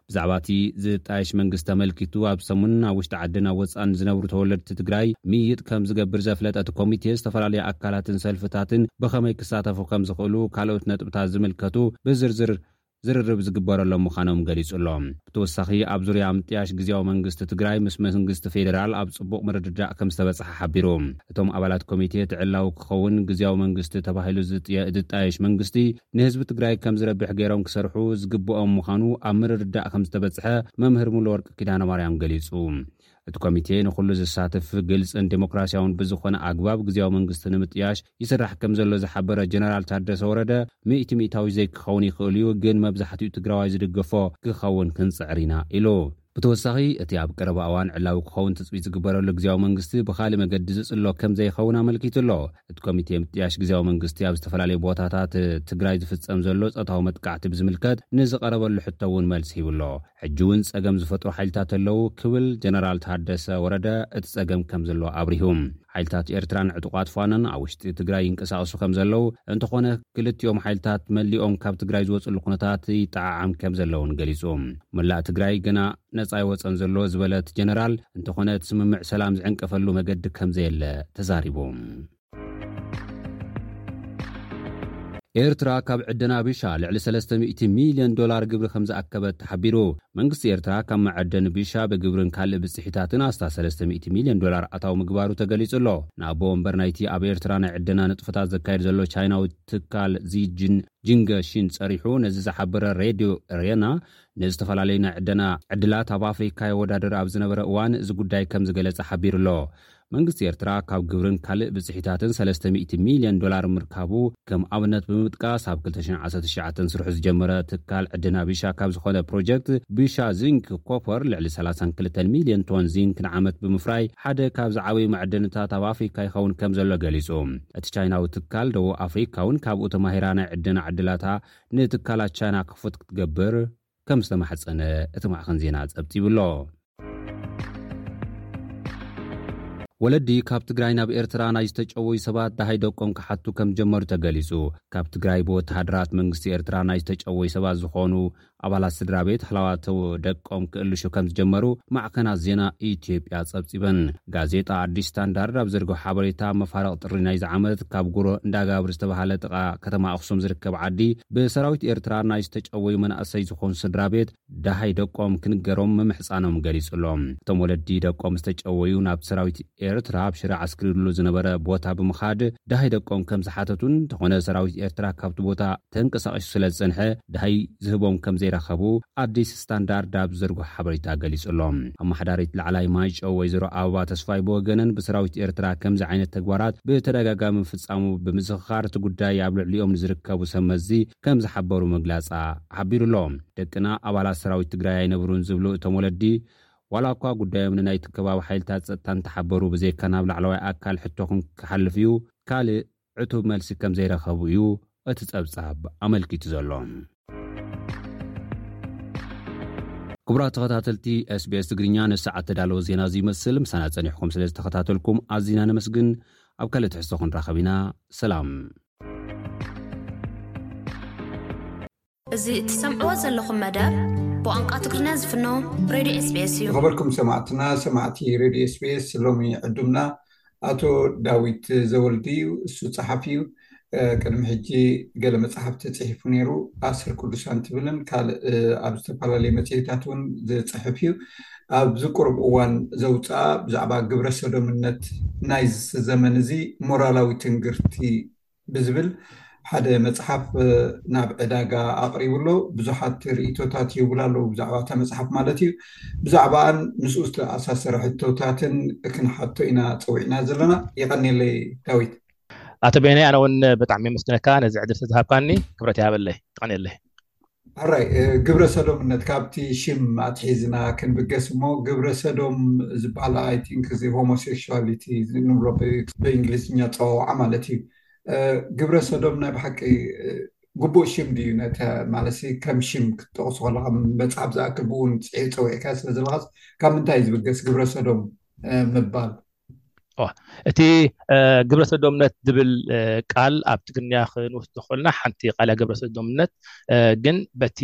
ብዛዕባ እቲ ዝጣየሽ መንግስቲ ኣመልኪቱ ኣብ ሰሙን ኣብ ውሽጢ ዓድን ኣብ ወፃእን ዝነብሩ ተወለድቲ ትግራይ ምይይጥ ከምዝገብር ዘፍለጠ እቲ ኮሚቴ ዝተፈላለዩ ኣካላትን ሰልፍታትን ብኸመይ ክሳተፉ ከምዝኽእሉ ካልኦት ነጥብታት ዝምልከቱ ብዝርዝር ዝርርብ ዝግበረሎም ምዃኖም ገሊፁ ኣሎ። ብተወሳኺ ኣብ ዙርያ ምጥያሽ ግዝያዊ መንግስቲ ትግራይ ምስ መንግስቲ ፌዴራል ኣብ ፅቡቕ ምርድዳእ ከምዝተበፅሐ ሓቢሩ። እቶም ኣባላት ኮሚቴ እቲ ዕላዊ ክኸውን ግዝያዊ መንግስቲ ተባሂሉ ዝጣየሽ መንግስቲ ንህዝቢ ትግራይ ከም ዝረብሕ ገይሮም ክሰርሑ ዝግበኦም ምዃኑ ኣብ ምርድዳእ ከም ዝተበፅሐ መምህር ሙሉወርቅ ኪዳነማርያም ገሊፁ። እቲ ኮሚቴ ንኹሉ ዘሳትፍ፣ ግልፅን ዴሞክራሲያውን ብዝኾነ ኣግባብ ግዝያዊ መንግስቲ ንምጥያሽ ይስራሕ ከም ዘሎ ዝሓበረ ጀነራል ታደሰ ወረደ ሚእቲ ሚእታዊ ዘይክኸውን ይኽእል እዩ ግን መብዛሕቲኡ ትግራዋይ ዝድገፎ ክኸውን ክንፅዕር ኢና ኢሉ። ብተወሳኺ፣ እቲ ኣብ ቀረባ እዋን ዕላዊ ክኸውን ትጽቢት ዝግበረሉ ግዝያዊ መንግስቲ ብኻልእ መገዲ ዝጽሎ ከምዘይኸውን ኣመልኪቱ ኣሎ። እቲ ኮሚቴ ምጥያሽ ግዝያዊ መንግስቲ ኣብ ዝተፈላለዩ ቦታታት ትግራይ ዝፍጸም ዘሎ ጾታዊ መጥቃዕቲ ብዝምልከት ንዝቐረበሉ ሕቶ እውን መልሲ ሂቡ ኣሎ። ሕጂ እውን ጸገም ዝፈጥሩ ሓይልታት ኣለዉ ክብል ጀነራል ታደሰ ወረደ እቲ ጸገም ከምዘሎ ኣብሪሁ። ሓይልታት ኤርትራን ዕጡቓት ፋኖን ኣብ ውሽጢ ትግራይ ይንቀሳቐሱ ከም ዘለዉ፣ እንተኾነ ክልቲኦም ሓይልታት መሊኦም ካብ ትግራይ ዝወጽሉ ኩነታት ይጠዓዓም ከም ዘሎ እውን ገሊጹ። መላእ ትግራይ ገና ነጻ ኣይወጸን ዘሎ ዝበለ እቲ ጀነራል፣ እንተኾነ እቲ ስምምዕ ሰላም ዝዕንቀፈሉ መገዲ ከም ዘየለ ተዛሪቡ። ኤርትራ ካብ ዕደና ቢሻ ልዕሊ ሰለስተ ሚእቲ ሚልዮን ዶላር ግብሪ ከም ዝኣከበት ተሓቢሩ። መንግስቲ ኤርትራ ካብ መዐደኒ ቢሻ ብግብርን ካልእ ብጽሒታትን ኣስታት ሰለስተ ሚእቲ ሚልዮን ዶላር ኣታዊ ምግባሩ ተገሊጹ ኣሎ። ንኣቦ ወንበር ናይቲ ኣብ ኤርትራ ናይ ዕደና ንጥፈታት ዘካይድ ዘሎ ቻይናዊ ትካል ዚጅን ጂንገ ሺን ጸሪሑ ነዚ ዝሓበረ ሬድዮ ኤረና፣ ንዝተፈላለዩ ናይ ዕደና ዕድላት ኣብ ኣፍሪካ የወዳድር ኣብ ዝነበረ እዋን እዚ ጉዳይ ከምዝገለጸ ሓቢሩ'ሎ። መንግስቲ ኤርትራ ካብ ግብርን ካልእ ብጽሒታትን ሰለስተ ሚእቲ ሚልዮን ዶላር ምርካቡ ከም ኣብነት ብምጥቃስ ኣብ ክልተ ሽሕን ዓሰርተ ትሽዓተን ስርሑ ዝጀመረ ትካል ዕደና ቢሻ ካብ ዝኾነ ፕሮጀክት ቢሻ ዚንክ ኮፐር ልዕሊ ሰላሳን ክልተን ሚልዮን ቶን ዚንክ ንዓመት ብምፍራይ ሓደ ካብ ዝዓብዩ መዐደኒታት ኣብ ኣፍሪካ ይኸውን ከምዘሎ ገሊጹ። እቲ ቻይናዊ ትካል ደቡብ ኣፍሪካ'ውን ካብኡ ተማሂራ ናይ ዕደና ዕድላታ ንትካላት ቻይና ክፉት ክትገብር ከም ዝተማሕጸነ እቲ ማዕኸን ዜና ጸብጺቡ'ሎ። ወለዲ ካብ ትግራይ ናብ ኤርትራ ናይ ዝተጨወዩ ሰባት ደሃይ ደቆም ክሓቱ ከም ዝጀመሩ ተገሊጹ። ካብ ትግራይ ብወተሃደራት መንግስቲ ኤርትራ ናይ ዝተጨወዩ ሰባት ዝኾኑ ኣባላት ስድራቤት ሃላዋት ደቆም ክእልሹ ከም ዝጀመሩ ማዕኸናት ዜና ኢትዮጵያ ጸብጺበን። ጋዜጣ ኣዲስ ስታንዳርድ ኣብ ዘርግሖ ሓበሬታ መፋርቕ ጥሪ ናይዚ ዓመት ካብ ጉሮ እንዳጋብር ዝተባህለ ጥቓ ከተማ ኣኽሱም ዝርከብ ዓዲ ብሰራዊት ኤርትራ ናይ ዝተጨወዩ መናእሰይ ዝኾኑ ስድራቤት፣ ደሃይ ደቆም ክንገሮም ምምሕጻኖም ገሊጹ'ሎ። እቶም ወለዲ ደቆም ዝተጨወዩ ናብቲ ሰራዊት ኤርትራ ኣብ ሽረ ዓስኪርሉ ዝነበረ ቦታ ብምኻድ ደሃይ ደቆም ከምዝሓተቱን እንተኾነ ሰራዊት ኤርትራ ካብቲ ቦታ ተንቀሳቒሱ ስለዝጸንሐ ደሃይ ዝህቦም ከምዘይረኸቡ ኣዲስ ስታንዳርድ ኣብ ዝዘርግሖ ሓበሬታ ገሊጹ'ሎ። ኣመሓዳሪት ላዕላይ ማይጨው ወይዘሮ ኣበባ ተስፋይ ብወገነን ብሰራዊት ኤርትራ ከምዚ ዓይነት ተግባራት ብተደጋጋሚ ምፍጻሙ ብምዝኽኻር እቲ ጉዳይ ኣብ ልዕሊኦም ንዝርከቡ ሰብ መዚ ከም ዝሓበሩ ምግላጻ ሓቢሩ'ሎ። ደቅና ኣባላት ሰራዊት ትግራይ ኣይነብሩን ዝብሉ እቶም ወለዲ ዋላ'ኳ ጉዳዮም ንናይቲ ከባቢ ሓይልታት ጸጥታ እንተሓበሩ ብዘይካ ናብ ላዕለዋይ ኣካል ሕቶኹም ክሓልፍ'ዩ ካልእ ዕቱብ መልሲ ከም ዘይረኸቡ እዩ እቲ ጸብጻብ ኣመልኪቱ ዘሎ። ክቡራት ተኸታተልቲ SBS ትግርኛ ነዚ ሰዓት እተዳለወ ዜና እዚ ይመስል። ምሳና ጸኒሕኩም ስለ ዝተኸታተልኩም ኣዚና ነመስግን። ኣብ ካልእ ትሕዝቶ ክንራኸብ ኢና። ሰላም። እዚ እትሰምዕዎ ዘለኹም መደብ ብቋንቋ ትግርኛ ዝፍኖ ሬድዮ ኤስቢኤስ እዩ። ዝኸበርኩም ሰማዕትና ሰማዕቲ ሬድዮ ኤስቢኤስ ሎሚ ዕዱምና ኣቶ ዳዊት ዘወልድ እዩ። እሱ ጸሓፊ እዩ። ቅድሚ ሕጂ ገለ መጽሓፍቲ ጽሒፉ ነይሩ ኣስር ቅዱሳን ትብልን ካልእ ኣብ ዝተፈላለዩ መጽሔታት እውን ዝጽሕፍ እዩ። ኣብዚ ቁርብ እዋን ዘውፅኣ ብዛዕባ ግብረ ሰዶምነት ናይዚ ዘመን እዚ ሞራላዊ ትንግርቲ ብዝብል ሓደ መፅሓፍ ናብ ዕዳጋ ኣቕሪቡ ኣሎ። ብዙሓት ርእይቶታት ይህቡላ ኣለዉ ብዛዕባ እታ መፅሓፍ ማለት እዩ። ብዛዕባኣን ምስኡ ዝተኣሳሰረ ሕቶታትን ክንሓቶ ኢና ፀዊዕና ዘለና። የቐንየለይ ዳዊት። ኣቶ በየናይ ኣነ ውን ብጣዕሚ የመስግነካ ነዚ ዕድል ስለዝሃብካኒ ክብረት ይሃበለይ የቀንየለይ። ሕራይ ግብረ ሰዶምነት ካብቲ ሽም ኣትሒዝና ክንብገስ እሞ ግብረ ሰዶም ዝበሃል ኣይ ቲንክ እዚ ሆሞሴክሹዋሊቲ ንብሎ ብእንግሊዝኛ ኣፀዋውዓ ማለት እዩ ግብረ ሰዶም ናይ ብሓቂ ግቡእ ሽም ድዩ ነተ ማለት ከም ሽም ክትጠቕሱ ከለካ መፅሓፍ ዝኣክል ብእውን ፅሒት ፀዊዕካ ስለ ዘለካስ ካብ ምንታይ እዩ ዝብገስ ግብረ ሰዶም ምባል እቲ ግብረ ሰዶምነት ዝብል ቃል ኣብ ትግርኛ ክንወስዶ ከልና ሓንቲ ቃልያ ግብረ ሰዶምነት ግን በቲ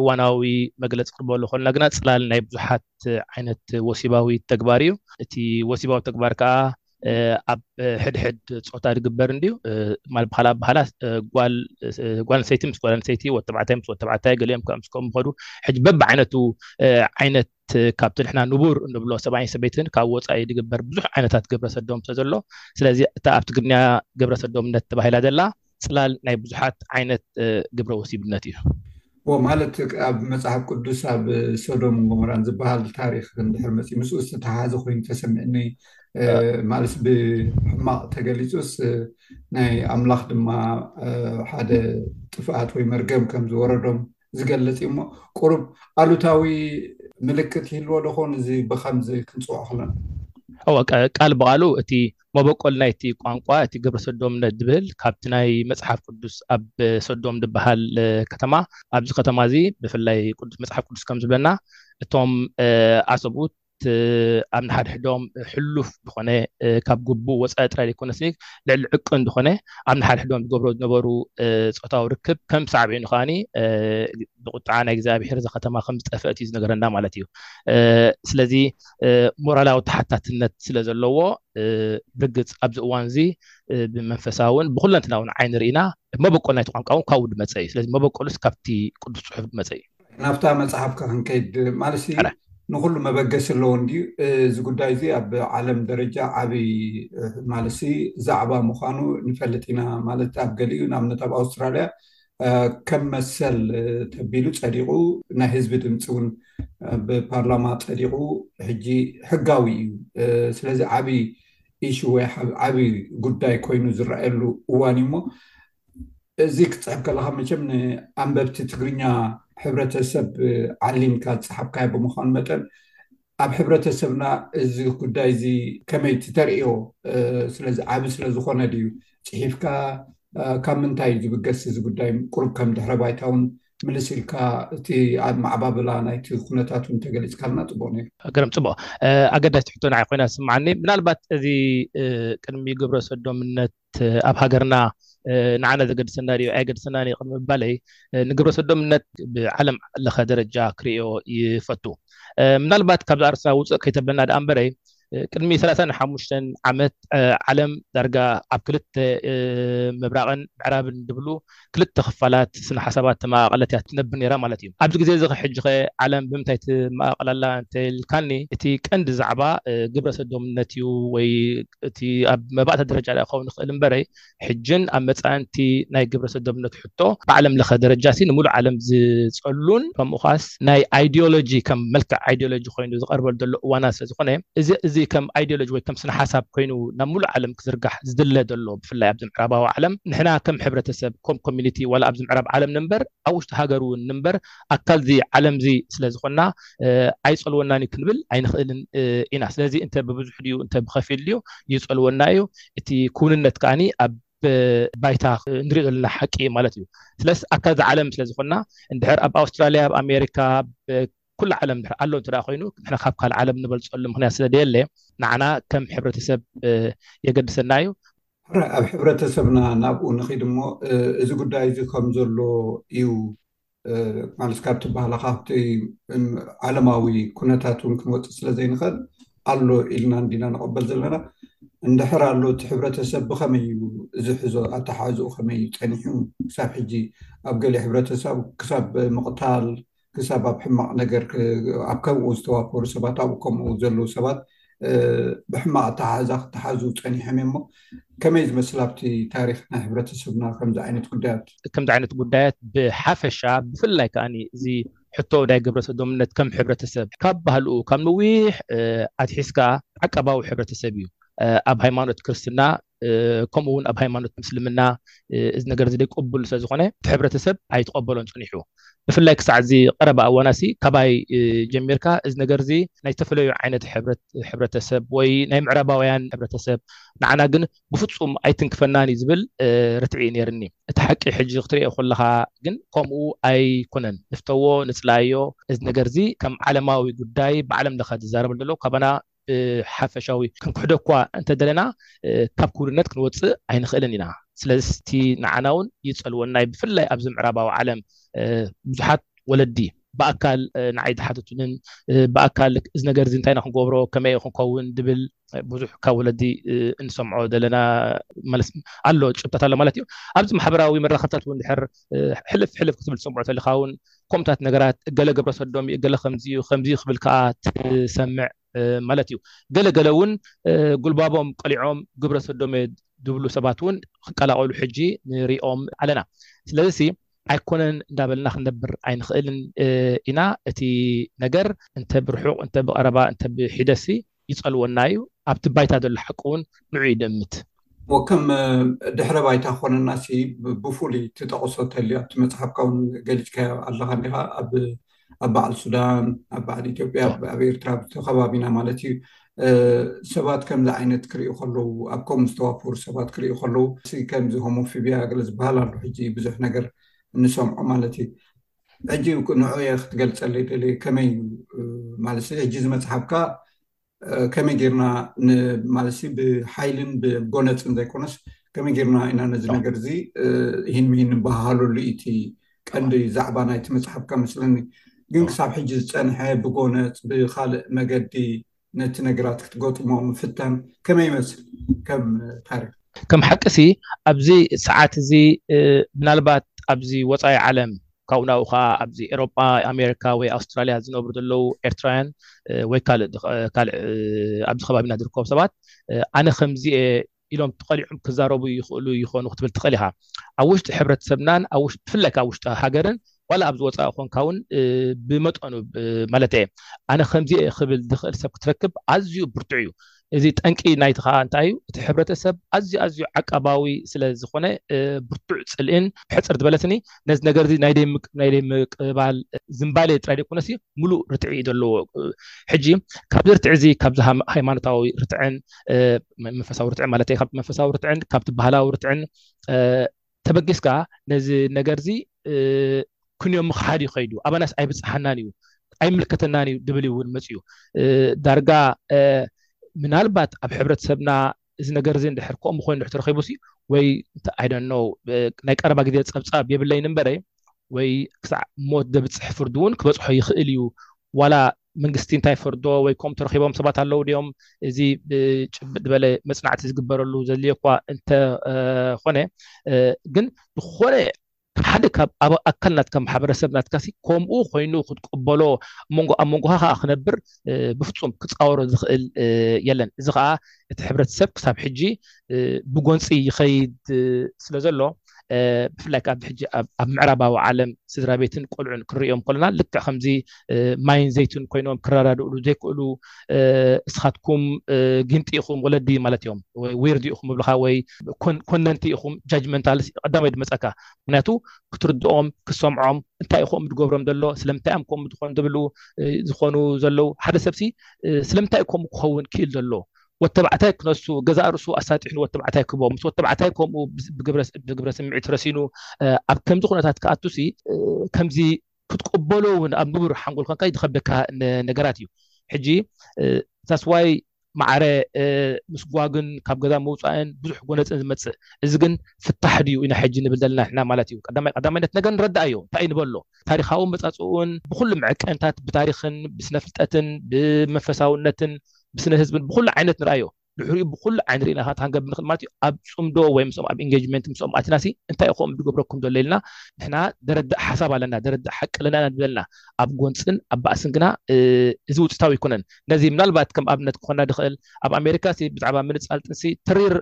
እዋናዊ መግለፂ ክንበሎ ከልና ግና ፅላል ናይ ብዙሓት ዓይነት ወሲባዊ ተግባር እዩ እቲ ወሲባዊ ተግባር ከዓ ኣብ ሕድሕድ ፆታ ዝግበር እንድዩ ማለት ብካል ኣባሃላ ጓል ኣንሰይቲ ምስ ጓል ኣንሰይቲ ወተባዕታይ ምስ ወተባዕታይ ገሊኦም ከዓ ምስ ከምኡ ከዱ ሕጂ በቢ ዓይነቱ ዓይነት እቲ ካብቲ ንሕና ንቡር እንብሎ ሰብኣይን ሰበይትን ካብ ወጻኢ ዝግበር ብዙሕ ዓይነታት ግብረ ሰዶም ስለዘሎ ስለዚ እታ ኣብ ትግርኛ ግብረ ሰዶምነት ተባሂላ ዘላ ጽላል ናይ ብዙሓት ዓይነት ግብረ ወሲብነት እዩ። ዎ ማለት ኣብ መጽሓፍ ቅዱስ ኣብ ሶዶምን ጎሞራን ዝበሃል ታሪኽ እንድሕር መጽዩ ምስኡ ዝተተሓሓዘ ኮይኑ ተሰሚዕኒ ማለት ብሕማቕ ተገሊጹስ ናይ ኣምላኽ ድማ ሓደ ጥፍኣት ወይ መርገም ከም ዝወረዶም ዝገልፅ እዩ እሞ ቁሩብ ኣሉታዊ ምልክት ይህልዎ ዶ ኾን እዚ ብኸምዚ ክንፅውዖ ከለና? እወ፣ ቃል ብቓሉ እቲ መበቆል ናይቲ ቋንቋ እቲ ግብረ ሰዶምነት ዝብል ካብቲ ናይ መጽሓፍ ቅዱስ ኣብ ሰዶም ዝበሃል ከተማ ኣብዚ ከተማ እዚ ብፍላይ ቅዱስ መጽሓፍ ቅዱስ ከም ዝብለና እቶም ዓሰቡት ኣብ ንሓድሕዶም ሕሉፍ ዝኾነ ካብ ግቡእ ወፃኢ ጥራይ ዘይኮነስ ልዕሊ ዕቅን ዝኾነ ኣብ ንሓድሕዶም ዝገብሮ ዝነበሩ ፆታዊ ርክብ ከም ሳዕቤኑ ከዓ ብቁጥዓ ናይ እግዚኣብሄር እዛ ከተማ ከም ዝጠፍአት እዩ ዝነገረና ማለት እዩ ስለዚ ሞራላዊ ተሓታትነት ስለ ዘለዎ ብርግፅ ኣብዚ እዋን እዚ ብመንፈሳውን ብኩለንትናውን ዓይኒ ርኢና መበቆል ናይቲ ቋንቋ እውን ካብኡ ዝመፀ እዩ ስለዚ መበቆሉስ ካብቲ ቅዱስ ፅሑፍ ዝመፀ እዩ ናብታ መፅሓፍካ ክንከይድ ማለትሲ ሕነ። ንኩሉ መበገሲ ኣለዎ እንድዩ እዚ ጉዳይ እዚ ኣብ ዓለም ደረጃ ዓብይ እ፣ ማለትሲ ዛዕባ ምዃኑ ንፈልጥ ኢና ማለት ኣብ ገሊኡ ንኣብነት ኣብ ኣውስትራልያ እ፣ ከም መሰል እ፣ ተቢሉ ፀዲቑ ናይ ህዝቢ ድምፂ እውን እ፣ ብፓርላማ ፀዲቑ ሕጂ ሕጋዊ እዩ እ፣ ስለዚ ዓብይ ኢሹ ወይ ሓብ- ዓብይ ጉዳይ ኮይኑ ዝረኣየሉ እዋን እዩ እሞ እዚ ክትፅሕፍ ከለኻ መቸም ንኣንበብቲ ትግርኛ ሕብረተሰብ ዓሊምካ ዝፀሓፍካዮ ብምዃኑ መጠን ኣብ ሕብረተሰብና እዚ ጉዳይ እዚ ከመይ እቲ ተርእዮ ስለዚ ዓቢ ስለ ዝኾነ ድዩ ፅሒፍካ ካብ ምንታይ እዩ ዝብገስ እዚ ጉዳይ ቁሩብ ከም ድሕረ ባይታ እውን ምልስ ኢልካ እቲ ኣብ ማዕባብላ ናይቲ ኩነታት እውን ተገሊፅካልና ፅቡቅ ነይሩ ግርም ፅቡቅ ኣገዳሲት ሕቶ ንዓይ ኮይና ዝስምዓኒ ምናልባት እዚ ቅድሚ ግብረ ሰዶምነት እቲ ኣብ ሃገርና ንዓና ዘገድሰና ድዩ ኣየገድሰናን እዩ ቅድሚ ምባለይ ንግብረ ሰዶምነት ብዓለም ለኸ ደረጃ ክርእዮ ይፈቱ። ምናልባት ካብዚ ኣርእስትና ውፅእ ከይተበልና ደኣ እምበረ ቅድሚ ሰላሳን ሓሙሽተን ዓመት ዓለም ዳርጋ ኣብ ክልተ ምብራቕን ምዕራብን ድብሉ ክልተ ክፋላት ስነ-ሓሳባት ተመቓቐለት እያ ትነብር ነይራ ማለት እዩ። ኣብዚ ግዜ እዚኸ ሕጂኸ ዓለም ብምንታይ ትመቓቐል ኣላ እንተ ኢልካኒ፣ እቲ ቀንዲ ዛዕባ ግብረሰዶምነት እዩ ወይ እቲ ኣብ መባእታ ደረጃ ድኣ ክኸውን ይኽእል እምበረ ሕጅን ኣብ መጻእን'ቲ ናይ ግብረሰዶምነት ሕቶ ብዓለምለኸ ደረጃ'ሲ ንምሉእ ዓለም ዝጸሉን ከምኡኻስ ናይ ኣይዲዮሎጂ ከም መልክዕ ኣይዲዮሎጂ ኮይኑ ዝቐርበሉ ዘሎ እዋናት ስለ ዝኾነ እዚ እዚ ከም ኣይዲዮሎጂ ወይ ከም ስነ-ሓሳብ ኮይኑ ናብ ምሉእ ዓለም ክዝርጋሕ ዝድለ ዘሎ ብፍላይ ኣብዚ ምዕራባዊ ዓለም ንሕና ከም ሕብረተሰብ ኮም ኮሚኒቲ ዋላ ኣብዚ ምዕራብ ዓለም ንንበር ኣብ ውሽጢ ሃገር እውን ንንበር ኣካል እዚ ዓለም እዚ ስለ ዝኾንና ኣይጸልወናን እዩ ክንብል ኣይንኽእልን ኢና ስለዚ እንተ ብብዙሕ ድዩ እንተ ብኸፊል ድዩ ይጸልወና እዩ እቲ ክውንነት ከዓኒ ኣብ ባይታ ንሪኦ ዘለና ሓቂ ማለት እዩ ስለስ ኣካል ዝዓለም ስለ ዝኾንና እንድሕር ኣብ ኣውስትራልያ ኣብ ኣሜሪካ ኩሉ ዓለም ድሕሪ ኣሎ እንተ ኮይኑ ንሕና ካብ ካልእ ዓለም ንበልፀሉ ምክንያት ስለ ደየለ ንዓና ከም ሕብረተሰብ የገድሰና እዩ። ሕራይ ኣብ ሕብረተሰብና ናብኡ ንኺድ እሞ እዚ ጉዳይ እዚ ከም ዘሎ እዩ ማለት ካብቲ ባህላ ካብቲ ዓለማዊ ኩነታት እውን ክንወፅእ ስለ ዘይንኽእል ኣሎ ኢልና እንዲና ንቐበል ዘለና እንድሕር ኣሎ እቲ ሕብረተሰብ ብኸመይ እዩ ዝሕዞ ኣተሓሕዝኡ ከመይ እዩ ፀኒሑ ክሳብ ሕጂ ኣብ ገሊእ ሕብረተሰብ ክሳብ ምቕታል ክሳብ ኣብ ሕማቕ ነገር ኣብ ከምኡ ዝተዋፈሩ ሰባት ኣብኡ ከምኡ ዘለዉ ሰባት ብሕማቕ ኣተሓሕዛ ክተሓዙ ፀኒሖም እዮም እሞ ከመይ ዝመስል ኣብቲ ታሪክ ናይ ሕብረተሰብና ከምዚ ዓይነት ጉዳያት ከምዚ ዓይነት ጉዳያት ብሓፈሻ ብፍላይ ከዓ እዚ ሕቶ ናይ ግብረ ሰዶምነት ከም ሕብረተሰብ ካብ ባህልኡ ካብ ነዊሕ ኣትሒዝካ ዓቀባዊ ሕብረተሰብ እዩ ኣብ ሃይማኖት ክርስትና ከምኡ ውን ኣብ ሃይማኖት ምስልምና እዚ ነገር እዚ ቅቡል ስለ ዝኾነ እቲ ሕብረተሰብ ኣይተቐበሎን ጸኒሑ። ብፍላይ ክሳዕ እዚ ቀረባ እዋናሲ ካባይ ጀሚርካ እዚ ነገር እዚ ናይ ዝተፈለዩ ዓይነት ሕብረተሰብ ወይ ናይ ምዕራባውያን ሕብረተሰብ ንዓና ግን ብፍጹም ኣይትንክፈናን እዩ ዝብል ርትዒ እዩ ነይርኒ። እቲ ሓቂ ሕጂ ክትርእዮ ከለኻ ግን ከምኡ ኣይኮነን። ንፍተዎ ንጽላኣዮ እዚ ነገር እዚ ከም ዓለማዊ ጉዳይ ብዓለም ለኸ ዝዛረበሉ ዘሎ ካባና ብሓፈሻዊ ክንክሕዶ እኳ እንተ ደለና፣ ካብ ክውንነት ክንወጽእ ኣይንኽእልን ኢና። ስለዚ እቲ ንዓናውን ይጸልወና'ዩ፣ ብፍላይ ኣብዚ ምዕራባዊ ዓለም ብዙሓት ወለዲ፣ ብኣካል ንዓይ ዝሓተቱንን ብኣካል እዚ ነገር እዚ እንታይ ኢና ክንገብሮ፣ ከመይ'የ ክንከውን ዝብል ብዙሕ ካብ ወለዲ እንሰምዖ ዘለና መልስ ኣሎ፣ ጭብጥታት ኣሎ ማለት'ዩ። ኣብዚ ማሕበራዊ መራኸብታት'ውን ድሕር ሕልፍ ሕልፍ ክትብል ክትሰምዖ ተልኻ'ውን፣ ከምኡታት ነገራት እገለ ግብረ ሰዶም እዩ እገለ ከምዚ እዩ ከምዚ ክብል ከዓ ትሰምዕ ማለት እዩ ገለ ገለ እውን ጉልባቦም ቀሊዖም ግብረ ሰዶም እየ ዝብሉ ሰባት እውን ክቀላቀሉ ሕጂ ንሪኦም ኣለና ስለዚ ሲ ኣይኮነን እንዳበልና ክንነብር ኣይንኽእልን ኢና እቲ ነገር እንተ ብርሑቅ እንተ ብቀረባ እንተ ብሒደሲ ይጸልወና እዩ፣ ኣብቲ ባይታ ዘሎ ሓቂ ውን ንዑ እዩ ድእምት። እሞ ከም ድሕረ ባይታ ክኾነና ሲ ብፉሉይ ትጠቕሶ ተልዩ ኣብቲ መጽሓፍካ ውን ገሊጽካዮ ኣለኻ ኒኻ ኣብ ኣብ በዓል ሱዳን ኣብ በዓል ኢትዮጵያ ኣብ ኣብ ኤርትራ ኣብቲ ከባቢና ማለት እዩ ሰባት ከምዚ ዓይነት ክርእዩ ከለዉ ኣብ ከምኡ ዝተዋፈሩ ሰባት ክርእዩ ከለዉ ሲ ከምዚ ሆሞፊብያ ገለ ዝበሃል ኣሎ ሕጂ ብዙሕ ነገር እንሰምዖ ማለት እዩ ሕጂ ንዑ እየ ክትገልፀለይ ደልየ ከመይ እዩ ማለት ሕጂ እዚ መፅሓፍካ ከመይ ጌርና ማለት ብሓይልን ብጎነፅን ዘይኮነስ ከመይ ጌርና ኢና ነዚ ነገር እዚ ይህን ምሂን ንበሃሃለሉ እቲ ቀንዲ ዛዕባ ናይቲ መፅሓፍካ መስለኒ ግን ክሳብ ሕጂ ዝፀንሐ ብጎነፅ ብካልእ መገዲ ነቲ ነገራት ክትገጥሞ ምፍታን ከመይ ይመስል ከም ታሪኽ? ከም ሓቂሲ ኣብዚ ሰዓት እዚ ምናልባት ኣብዚ ወጻኢ ዓለም ካብኡ ናብኡ ከኣ ኣብዚ ኤሮጳ ኣሜሪካ ወይ ኣውስትራልያ ዝነብሩ ዘለዉ ኤርትራውያን ወይ ካልእ ካልእ ኣብዚ ከባቢና ዝርከቡ ሰባት ኣነ ከምዚ እየ ኢሎም ተቐሊዑም ክዛረቡ ይኽእሉ ይኾኑ ክትብል ትኽእል ኢኻ። ኣብ ውሽጢ ሕብረተሰብናን ኣብ ውሽጢ ብፍላይ ከኣ ኣብ ውሽጢ ሃገርን ዋላ ኣብዚ ወጻኢ ኮንካ እውን ብመጠኑ ማለተይ እየ ኣነ ከምዚ እየ ክብል ዝኽእል ሰብ ክትረክብ ኣዝዩ ብርቱዕ እዩ። እዚ ጠንቂ ናይቲ ከኣ እንታይ እዩ እቲ ሕብረተሰብ ኣዝዩ ኣዝዩ ዓቃባዊ ስለ ዝኾነ ብርቱዕ ጽልኢን ሕጽር ዝበለትኒ ነዚ ነገር እዚ ናይ ዘይምቅባል ዝምባሌ ጥራይ ዘይኮነሲ ምሉእ ርትዒ እዩ ዘለዎ። ሕጂ ካብዚ ርትዒ እዚ ካብዚ ሃይማኖታዊ ርትዕን መንፈሳዊ ርትዕን ማለት ካብ መንፈሳዊ ርትዕን ካብቲ ባህላዊ ርትዕን ተበጊስካ ነዚ ነገር እዚ ክንዮ ምክሓድ እዩ ከይዱ ኣባናስ ኣይብፅሓናን እዩ ኣይምልከተናን እዩ ድብል እውን መፅኡ ዳርጋ ምናልባት ኣብ ሕብረተሰብና እዚ ነገር እዚ እንድሕር ከምኡ ኮይኑ ድሕር ተረኪቡ ሲ ወይ ኣይደኖ ናይ ቀረባ ግዜ ፀብፃብ የብለይን እምበረ ወይ ክሳዕ ሞት ዘብፅሕ ፍርዲ እውን ክበፅሖ ይኽእል እዩ ዋላ መንግስቲ እንታይ ፈርዶ ወይ ከምኡ ተረኺቦም ሰባት ኣለዉ ድዮም እዚ ብጭብጥ ዝበለ መፅናዕቲ ዝግበረሉ ዘድልዮ እኳ እንተኾነ ግን ዝኾነ ሓደ ካብ ኣብ ኣካል ናትካ ማሕበረሰብ ናትካ ሲ ከምኡ ኮይኑ ክትቅበሎ መንጎ ኣብ መንጎኻ ከዓ ክነብር ብፍፁም ክፃወሮ ዝኽእል የለን እዚ ከዓ እቲ ሕብረተሰብ ክሳብ ሕጂ ብጎንፂ ይኸይድ ስለ ዘሎ ብፍላይ ካብ ብሕጂ ኣብ ምዕራባዊ ዓለም ስድራ ቤትን ቆልዑን ክንሪኦም ከለና ልክዕ ከምዚ ማይን ዘይትን ኮይኖም ክረዳድእሉ ዘይክእሉ እስኻትኩም ጊንጢ ኢኹም ወለዲ ማለት እዮም ወይ ዊርድ ኢኹም ብልኻ ወይ ኮነንቲ ኢኹም ጃጅመንታል ቀዳማይ ድመፀካ ምክንያቱ ክትርድኦም ክሰምዖም እንታይ ኢኹም ዝገብሮም ዘሎ ስለምንታይ እዮም ከምኡ ዝኾኑ ዝብሉ ዝኾኑ ዘለው ሓደ ሰብሲ ስለምንታይ እዩ ከምኡ ክኸውን ክእል ዘሎ ወድ ተባዕታይ ክነሱ ገዛእ ርእሱ ኣሳጢሑ ንወድ ተባዕታይ ክቦ ምስ ወድ ተባዕታይ ከምኡ ብግብረ ስምዒት ረሲኑ ኣብ ከምዚ ኩነታት ክኣቱሲ ከምዚ ክትቅበሎ እውን ኣብ ንቡር ሓንጎል ኮንካ ዝኸብደካ ነገራት እዩ ሕጂ ታስዋይ ማዕረ ምስ ጓግን ካብ ገዛ ምውፃእን ብዙሕ ጎነፅን ዝመፅእ እዚ ግን ፍታሕ ድዩ ኢና ሕጂ ንብል ዘለና ንሕና ማለት እዩ ቀዳማይ ቀዳማይነት ነገር ንረዳእዮ እንታይ ንበሎ ታሪካዊ መፃፅኡን ብኩሉ መዐቀንታት ብታሪክን ብስነ ፍልጠትን ብመንፈሳውነትን ብስነ ህዝብን ብኩሉ ዓይነት ንርኣዮ ድሕሪኡ ብኩሉ ዓይኒ ሪኢና ከኣ ሃንገብ ንክል ማለት እዩ ኣብ ጽምዶ ወይ ምስኦም ኣብ ኢንገጅመንት ምስኦም ኣቲና ሲ እንታይ እዩ ከምኡ ድገብረኩም ዘሎ ኢልና ንሕና ደረዳእ ሓሳብ ኣለና ደረዳእ ሓቂ ኣለና ኢና ንብለልና ኣብ ጎንጽን ኣብ ባእስን ግና እዚ ውጽታዊ ኣይኮነን ነዚ ምናልባት ከም ኣብነት ክኾና ድኽእል ኣብ ኣሜሪካ ሲ ብዛዕባ ምንጻል ጥንሲ ተሪር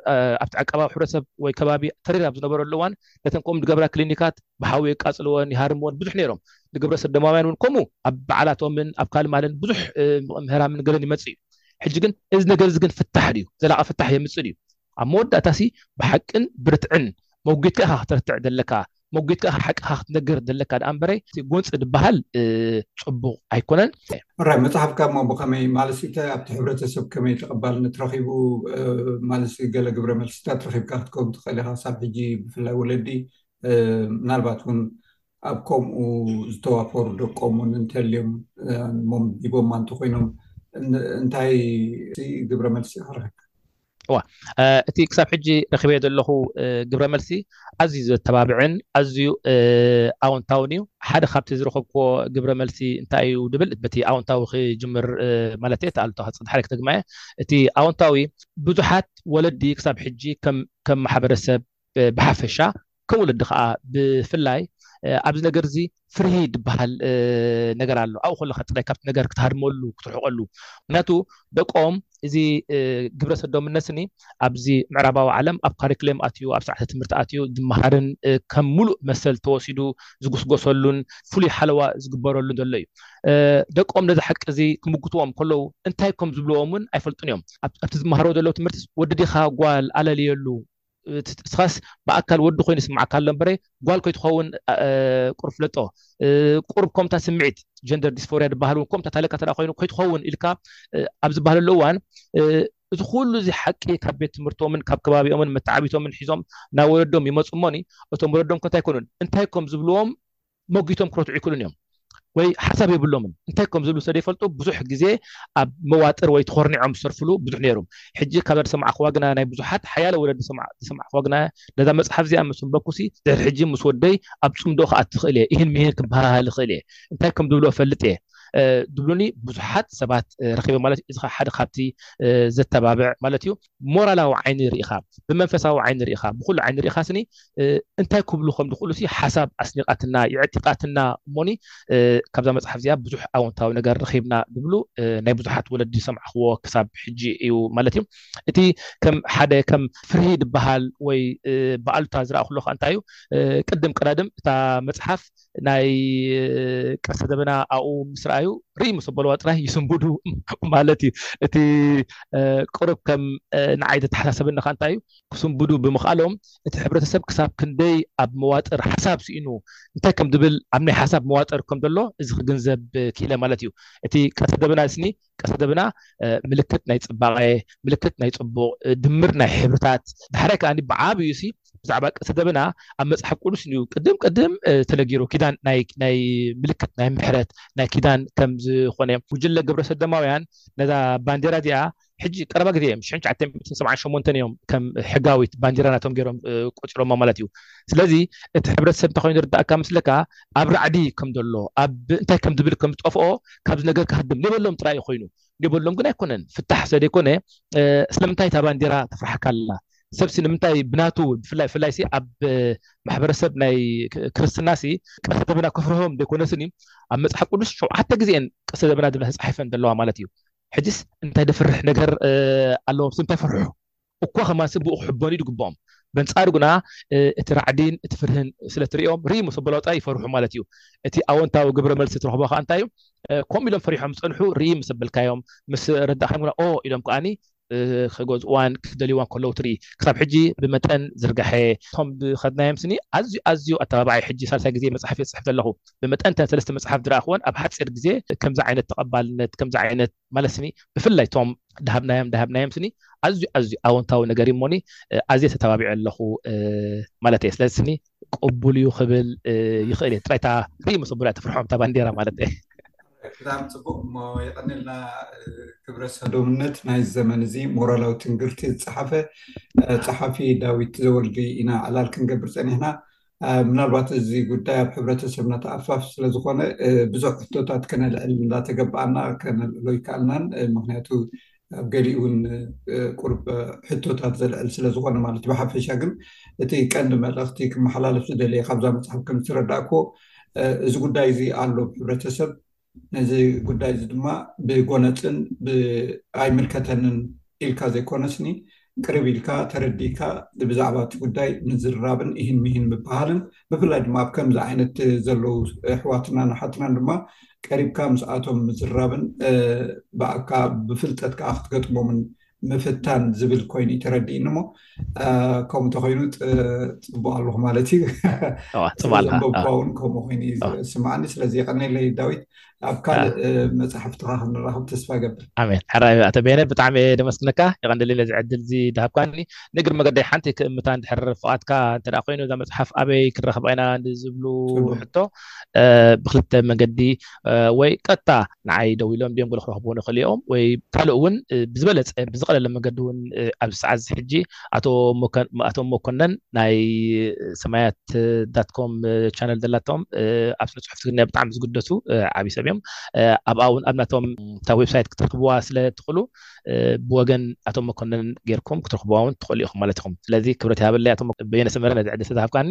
ኣብቲ ዓቃባዊ ሕብረተሰብ ወይ ከባቢ ተሪር ኣብ ዝነበረሉ እዋን ነተን ከምኡ ዝገብራ ክሊኒካት ብሓዊ የቃጽልወን ይሃርምወን ብዙሕ ነይሮም። ንግብረ ሰዶማውያን እውን ከምኡ ኣብ በዓላቶምን ኣብ ካልእ ማለን ብዙሕ ምህራምን ገለን ይመጽእ እዩ። ሕጂ ግን እዚ ነገር እዚ ግን ፍታሕ ድዩ? ዘላቂ ፍታሕ የምጽእ ድዩ? ኣብ መወዳእታሲ ብሓቅን ብርትዕን መጒትካ ኢኻ ከተርትዕ ዘለካ፣ መጒትካ ኢኻ ሓቅኻ ክትነግር ዘለካ ደኣ እምበረ፣ እቲ ጎንጺ ዝበሃል ጽቡቕ ኣይኮነን። ሕራይ መጽሓፍካ እሞ ብኸመይ ማለትሲ እንታይ ኣብቲ ሕብረተሰብ ከመይ ተቐባልነት ረኺቡ ማለትሲ ገለ ግብረ መልስታት ረኺብካ ክትከውን ትኽእል ኢኻ ክሳብ ሕጂ ብፍላይ ወለዲ ምናልባት እውን ኣብ ከምኡ ዝተዋፈሩ ደቆም እውን እንተልዮም እሞም ዲቦማ እንተኮይኖም እንታይ ግብረ መልሲ ኢኻ ረኺብካ እዋ እቲ ክሳብ ሕጂ ረኪበዮ ዘለኹ ግብረ መልሲ ኣዝዩ ዘተባብዕን ኣዝዩ ኣወንታውን እዩ። ሓደ ካብቲ ዝረኸብክዎ ግብረ መልሲ እንታይ እዩ ድብል በቲ ኣወንታዊ ክጅምር ማለት እየ እቲ ኣሉታዊ ድሓር ክደግማ እየ። እቲ ኣወንታዊ ብዙሓት ወለዲ ክሳብ ሕጂ ከም ማሕበረሰብ፣ ብሓፈሻ ከም ወለዲ ከኣ ብፍላይ ኣብዚ ነገር እዚ ፍርሂ ድበሃል ነገር ኣሎ። ኣብኡ ከለኻ ጥራይ ካብቲ ነገር ክትሃድመሉ ክትርሕቐሉ። ምክንያቱ ደቆም እዚ ግብረ ሰዶምነትኒ ኣብዚ ምዕራባዊ ዓለም ኣብ ካሪክሌም ኣትዩ ኣብ ስርዓተ ትምህርቲ ኣትዩ ዝመሃርን ከም ምሉእ መሰል ተወሲዱ ዝጉስጎሰሉን ፍሉይ ሓለዋ ዝግበረሉን ዘሎ እዩ። ደቆም ነዚ ሓቂ እዚ ክምጉትዎም ከለዉ እንታይ ከም ዝብልዎም እውን ኣይፈልጡን እዮም። ኣብቲ ዝመሃርዎ ዘለዉ ትምህርትስ ወዲ ዲኻ ጓል ኣለልየሉ እስኻስ ብኣካል ወዲ ኮይኑ ይስምዓካ ኣሎ እምበረ ጓል ከይትኸውን ቁሩብ ፍለጦ ቁሩብ ከምታ ስምዒት ጀንደር ዲስፎርያ ድባሃል ውን ከምታ ታለካ ተደኣ ኮይኑ ከይትኸውን ኢልካ ኣብ ዝባሃለሉ እዋን እዚ ኩሉ እዚ ሓቂ ካብ ቤት ትምህርቶምን ካብ ከባቢኦምን መተዓቢቶምን ሒዞም ናብ ወለዶም ይመጹ እሞኒ እቶም ወለዶም ከ እንታይ ኮኑን እንታይ ኮም ዝብልዎም ሞጊቶም ክረትዑ ኣይክእሉን እዮም ወይ ሓሳብ የብሎምን እንታይ ከም ዝብሉ ሰደይፈልጡ ብዙሕ ግዜ ኣብ መዋጥር ወይ ተኾርኒዖም ዝሰርፍሉ ብዙሕ ነይሩ ሕጂ ካብዛ ዝሰማዕክዋ ግና ናይ ብዙሓት ሓያለ ወለዲ ዝሰማዕክዋ ግና ነዛ መጽሓፍ እዚኣ ምስ ኣንበኩሲ ድሕሪ ሕጂ ምስ ወደይ ኣብ ጽምዶ ክኣቲ ክእል እየ ኢህን ሚህን ክበሃሃል እኽእል እየ እንታይ ከም ዝብሎ እፈልጥ እየ ዝብሉኒ ብዙሓት ሰባት ረኺበ ማለት እዩ እዚ ሓደ ካብቲ ዘተባብዕ ማለት እዩ ብሞራላዊ ዓይኒ ርኢኻ፣ ብመንፈሳዊ ዓይኒ ርኢኻ፣ ብኹሉ ዓይኒ ርኢኻ ስኒ እንታይ ክብሉ ከም ዝኽእሉ ሲ ሓሳብ ኣስኒቓትና፣ የዕጢቓትና እሞኒ ካብዛ መጽሓፍ እዚኣ ብዙሕ ኣወንታዊ ነገር ረኺብና ዝብሉ ናይ ብዙሓት ወለዲ ዝሰማዕክዎ ክሳብ ሕጂ እዩ ማለት እዩ። እቲ ከም ሓደ ከም ፍርሂ ዝበሃል ወይ ብኣሉታ ዝረኣኹ ለዃ እንታይ እዩ ቅድም ቀዳድም እታ መጽሓፍ ናይ ቀስተ ደበና ኣብኡ ምስ ረኣዩ ርእይ ምስ ኣበልዋ ጥራይ ይስንብዱ ማለት እዩ። እቲ ቅሩብ ከም ንዓይ ዘተሓሳሰበኒ ከኣ እንታይ እዩ፣ ክስንብዱ ብምኽኣሎም እቲ ሕብረተሰብ ክሳብ ክንደይ ኣብ መዋጥር ሓሳብ ስኢኑ እንታይ ከም ዝብል ኣብ ናይ ሓሳብ መዋጥር ከም ዘሎ እዚ ክግንዘብ ክኢለ ማለት እዩ። እቲ ቀስተ ደበና ስኒ ቀስደብና ምልክት ናይ ጽባቐ፣ ምልክት ናይ ጽቡቕ፣ ድምር ናይ ሕብርታት፣ ዳሕራይ ከኣ ብዓብዩሲ ብዛዕባ ቀስደብና ኣብ መጽሓፍ ቅዱስ ንዩ ቅድም ቅድም ተነጊሩ ኪዳን ናይ ምልክት ናይ ምሕረት ናይ ኪዳን ከም ዝኾነ ጉጅለ ግብረ ሰደማውያን ነዛ ባንዴራ እዚኣ ሕጂ ቀረባ ግዜ እዮም ሽሕን ሸዓተ ሚእትን ሰብዓን ሸሞንተን እዮም ከም ሕጋዊት ባንዲራ ናቶም ገይሮም ቆፂሮማ ማለት እዩ ስለዚ እቲ ሕብረተሰብ እንታይ ኮይኑ ዝርዳእካ ምስለካ ኣብ ራዕዲ ከም ዘሎ ኣብ እንታይ ከም ዝብል ከም ዝጠፍኦ ካብዚ ነገር ክሃድም ሌበሎም ጥራይ እዩ ኮይኑ ሌበሎም ግን ኣይኮነን ፍታሕ ስለ ዘይኮነ ስለምንታይ እታ ባንዴራ ተፍራሓካላ ሰብሲ ንምንታይ ብናቱ ብፍላይ ፍላይሲ ኣብ ማሕበረሰብ ናይ ክርስትናሲ ቀስተ ደበና ከፍርሆም ዘይኮነስኒ ኣብ መጽሓፍ ቅዱስ ሸውዓተ ግዜ እየን ቀስተ ደበና ዝብላ ተጻሒፈን ዘለዋ ማለት እዩ ሕጅስ እንታይ ደፍርሕ ነገር ኣለዎም ስለምንታይ ፈርሑ እኳ ከማሲ ብኡ ክሕበኑ እዩ ዝግብኦም። በንጻሩ ግና እቲ ራዕዲን እቲ ፍርህን ስለ እትርእዮም ሪም ሰቦ ለውጣ ይፈርሑ ማለት እዩ። እቲ ኣወንታዊ ግብረ መልሲ እትረኽቦ ከኣ እንታይ እዩ? ከምኡ ኢሎም ፈሪሖም ዝጸንሑ ሪም ምስ ኣበልካዮም፣ ምስ ኣረዳእካዮም ግና ኦ ኢሎም ከኣ ክገዝኡዋን ክደልዩዋን ከለዉ ትርኢ። ክሳብ ሕጂ ብመጠን ዝርጋሐ እቶም ዝኸድናዮም ስኒ ኣዝዩ ኣዝዩ ኣተባባዒ ሕጂ ሳልሳይ ግዜ መጽሓፍ'የ ዝጽሕፍ ዘለኹ። ብመጠን እተን ሰለስተ መጽሓፍ ዝረኣኽወን ኣብ ሓጺር ግዜ ከምዚ ዓይነት ተቐባልነት ከምዚ ዓይነት ማለት ስኒ ብፍላይ እቶም ዳሃብናዮም ዳሃብናዮም ስኒ ኣዝዩ ኣዝዩ ኣወንታዊ ነገር እዩ እሞኒ ኣዝየ ተተባቢዐ ኣለኹ ማለት እየ ስለዚ ስኒ ቅቡል እዩ ክብል ይኽእል እየ ጥራይ እታ ርኢ ምስ ኣቦላ ተፍርሖም እታ ባንዴራ ማለት እየ ብጣዕሚ ፅቡቅ እሞ የቀኒልና ክብረ ሰዶምነት ናይ ዘመን እዚ ሞራላዊ ትንግርቲ ዝፀሓፈ ፀሓፊ ዳዊት ዘወልዱ ኢና ዕላል ክንገብር ፀኒሕና ምናልባት እዚ ጉዳይ ኣብ ሕብረተሰብና ተኣፋፊ ስለዝኾነ ብዙሕ ሕቶታት ከነልዕል እንዳተገበኣና ከነልዕሎ ኣይከኣልናን። ምክንያቱ ኣብ ገሊኡ እውን ቁሩብ ሕቶታት ዘልዕል ስለዝኾነ ማለት እዩ። ብሓፈሻ ግን እቲ ቀንዲ መልእኽቲ ክመሓላለፍ ዝደለየ ካብዛ መፅሓፍ ከምዝተረዳእክዎ እዚ ጉዳይ እዚ ኣሎ ኣብ ሕብረተሰብ ነዚ ጉዳይ እዚ ድማ ብጎነፅን ኣይምልከተንን ኢልካ ዘይኮነስኒ ቅርብ ኢልካ ተረዲእካ ብዛዕባ እቲ ጉዳይ ምዝርራብን እሂን ምሂን ምብሃልን ብፍላይ ድማ ኣብ ከምዚ ዓይነት ዘለው ኣሕዋትናን ኣሓትናን ድማ ቀሪብካ ምስኣቶም ምዝራብን ብኣካ ብፍልጠት ከዓ ክትገጥሞምን ምፍታን ዝብል ኮይኑ ተረዲእኒ እሞ ከምኡ ተኮይኑ ፅቡቅ ኣለኩ ማለት እዩ ዘንበብኳ እውን ከምኡ ኮይኑ ስምዓኒ ስለዚ የቀኒለይ ዳዊት ኣብ ካልእ መፅሓፍትካ ክንራከብ ተስፋ ገብር ኣሜን ሕራይ ኣተቤነ ብጣዕሚ እየ ደመስግነካ የቀኒለይ ነዚ ዕድል እዚ ድሃብካኒ ንእግሪ መገደይ ሓንቲ ክእምታ እንድሕር ፍቃድካ እንተ ኮይኑ እዛ መፅሓፍ ኣበይ ክንረክባ ኢና ንዝብሉ ሕቶ ብክልተ መገዲ ወይ ቀጥታ ንዓይ ደዊሎም ብየንጎለይ ክረኽቡኒ ይኽእሉ እዮም ወይ ካልእ እውን ብዝበለፀ ብዝቐለለ መንገዲ እውን ኣብዚ ሰዓት እዚ ሕጂ ኣቶ ኣቶ መኮነን ናይ ሰማያት ዳት ኮም ቻነል ዘላቶም ኣብ ስነ ፅሑፍ ትግርኛ ብጣዕሚ ዝግደሱ ዓብዪ ሰብ እዮም ኣብኣ እውን ኣብ ናቶም እታ ዌብሳይት ክትረኽብዋ ስለ ትኽእሉ ብወገን ኣቶ መኮነን ጌርኩም ክትረኽብዋ እውን ትኽእሉ ኢኹም ማለት ኢኹም ስለዚ ክብረት ይሃበለይ ኣቶ በየነ ሰመረ ነዚ ዕድል ስለዝሃብካኒ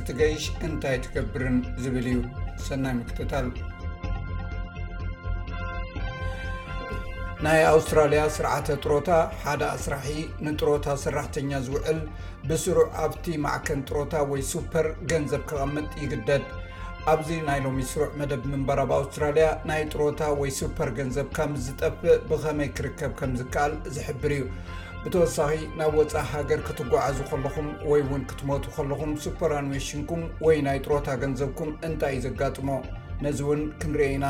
እትገይሽ እንታይ ትገብርን ዝብል እዩ ሰናይ ምክትታል ናይ ኣውስትራልያ ስርዓተ ጥሮታ ሓደ ኣስራሒ ንጥሮታ ሰራሕተኛ ዝውዕል ብስሩዕ ኣብቲ ማዕከን ጥሮታ ወይ ሱፐር ገንዘብ ክቐምጥ ይግደድ ኣብዚ ናይ ሎሚ ስሩዕ መደብ ምንባር ኣብ ኣውስትራልያ ናይ ጥሮታ ወይ ሱፐር ገንዘብ ከም ዝጠፍእ ብኸመይ ክርከብ ከም ዝከኣል ዝሕብር እዩ ብተወሳኺ ናብ ወፃኢ ሃገር ክትጓዓዙ ከለኹም ወይ እውን ክትመቱ ከለኹም ሱፐራንዌሽንኩም ወይ ናይ ጥሮታ ገንዘብኩም እንታይ እዩ ዘጋጥሞ ነዚ እውን ክንርአ ኢና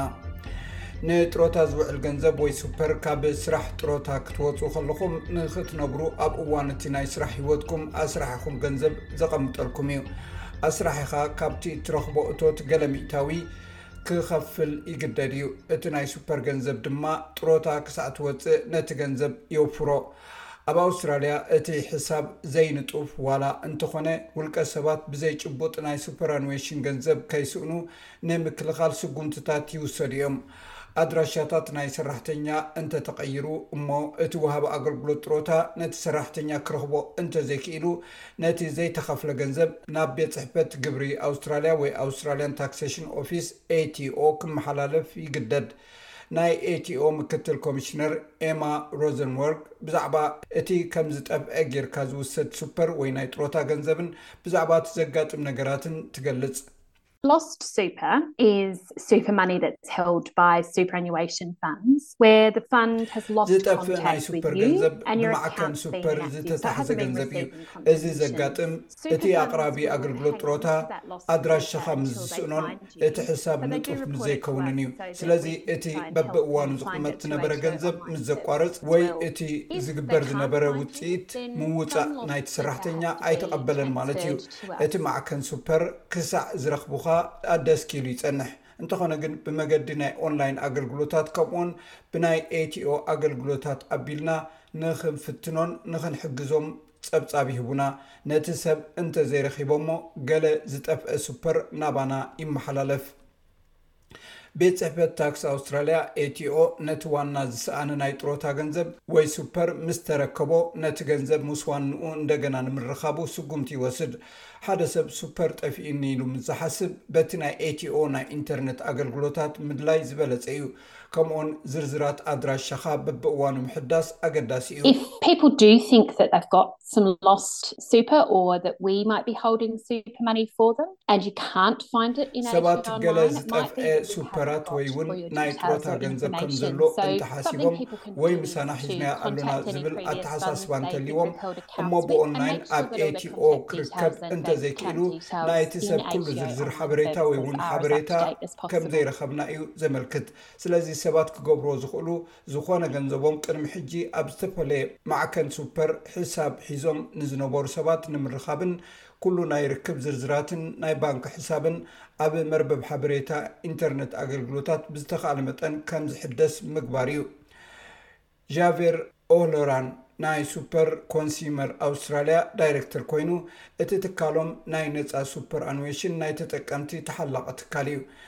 ንጥሮታ ዝውዕል ገንዘብ ወይ ሱፐር ካብ ስራሕ ጥሮታ ክትወፁ ከለኹም ንኽትነብሩ ኣብ እዋን እቲ ናይ ስራሕ ሂወትኩም ኣስራሒኹም ገንዘብ ዘቐምጠልኩም እዩ ኣስራሒኻ ካብቲ እትረኽቦ እቶት ገለሚእታዊ ክኸፍል ይግደድ እዩ። እቲ ናይ ሱፐር ገንዘብ ድማ ጥሮታ ክሳዕ ትወጽእ ነቲ ገንዘብ የውፍሮ። ኣብ ኣውስትራልያ እቲ ሕሳብ ዘይንጡፍ ዋላ እንተኾነ ውልቀ ሰባት ብዘይ ጭቡጥ ናይ ሱፐራንዌሽን ገንዘብ ከይስእኑ ንምክልኻል ስጉምትታት ይውሰዱ እዮም። ኣድራሻታት ናይ ሰራሕተኛ እንተተቐይሩ እሞ እቲ ወሃቢ ኣገልግሎት ጥሮታ ነቲ ሰራሕተኛ ክረኽቦ እንተዘይክኢሉ፣ ነቲ ዘይተኸፍለ ገንዘብ ናብ ቤት ጽሕፈት ግብሪ ኣውስትራልያ ወይ Australian Taxation Office፣ ATO፣ ክመሓላለፍ ይግደድ። ናይ ATO ምክትል ኮሚሽነር ኤማ ሮዘንወርግ ብዛዕባ እቲ ከም ዝጠፍአ ጌርካ ዝውሰድ ሱፐር ወይ ናይ ጥሮታ ገንዘብን ብዛዕባ እቲ ዘጋጥም ነገራትን ትገልጽ። Lost super is super money that's held by superannuation funds where the fund has lost ዝጠፍእ ናይ ሱፐር ገንዘብ ብማዕከን ሱፐር ዝተታሕዘ ገንዘብ እዩ እዚ ዘጋጥም እቲ ኣቅራቢ ኣገልግሎት ጥሮታ ኣድራሻኻ ምስ ዝስእኖን እቲ ሕሳብ ንጡፍ ምስ ዘይከውንን እዩ ስለዚ እቲ በብእዋኑ ዝቕመጥ ዝነበረ ገንዘብ ምስ ዘቋርፅ ወይ እቲ ዝግበር ዝነበረ ውፅኢት ምውፃእ ናይቲ ሰራሕተኛ ኣይተቐበለን ማለት እዩ እቲ ማዕከን ሱፐር ክሳዕ ዝረኽቡኻ ኣደስኪሉ ይጸንሕ፣ እንተኾነ ግን ብመገዲ ናይ ኦንላይን ኣገልግሎታት ከምኡውን ብናይ ATO ኣገልግሎታት ኣቢልና ንኽንፍትኖን ንኽንሕግዞም ጸብጻብ ይህቡና። ነቲ ሰብ እንተዘይረኺቦሞ ገለ ዝጠፍአ ሱፐር ናባና ይመሓላለፍ። ቤት ጽሕፈት ታክስ ኣውስትራልያ፣ ATO፣ ነቲ ዋና ዝሰኣነ ናይ ጥሮታ ገንዘብ ወይ ሱፐር ምስ ተረከቦ፣ ነቲ ገንዘብ ምስ ዋንኡ እንደገና ንምርኻቡ ስጉምቲ ይወስድ። ሓደ ሰብ ሱፐር ጠፊኡኒ ኢሉ ምስ ዝሓስብ፣ በቲ ናይ ATO ናይ ኢንተርነት ኣገልግሎታት ምድላይ ዝበለጸ እዩ። ከምኡውን ዝርዝራት ኣድራሻኻ በብእዋኑ ምሕዳስ ኣገዳሲ እዩ። If people do think that they've got some lost super or that we might be holding super money for them and you can't find it in ሰባት ገለ ዝጠፍዐ ሱፐራት ወይ እውን ናይ ጥሮታ ገንዘብ ከም ዘሎ እንተሓሲቦም ወይ ምሳና ሒዝናዮ ኣሎና ዝብል ኣተሓሳስባ እንተልዎም እሞ ብኦንላይን ኣብ ኤቲኦ ክርከብ እንተዘይክኢሉ ናይቲ ሰብ ኩሉ ዝርዝር ሓበሬታ ወይ እውን ሓበሬታ ከም ዘይረኸብና እዩ ዘመልክት ስለዚ ሰባት ክገብርዎ ዝኽእሉ ዝኾነ ገንዘቦም ቅድሚ ሕጂ ኣብ ዝተፈለየ ማዕከን ሱፐር ሕሳብ ሒዞም ንዝነበሩ ሰባት ንምርኻብን ኩሉ ናይ ርክብ ዝርዝራትን ናይ ባንክ ሕሳብን ኣብ መርበብ ሓበሬታ ኢንተርነት ኣገልግሎታት ብዝተኻእለ መጠን ከም ዝሕደስ ምግባር እዩ። ዣቬር ኦህሎራን ናይ ሱፐር ኮንስዩመር ኣውስትራልያ ዳይረክተር ኮይኑ፣ እቲ ትካሎም ናይ ነጻ ሱፐር ኣንዌሽን ናይ ተጠቀምቲ ተሓላቒ ትካል እዩ።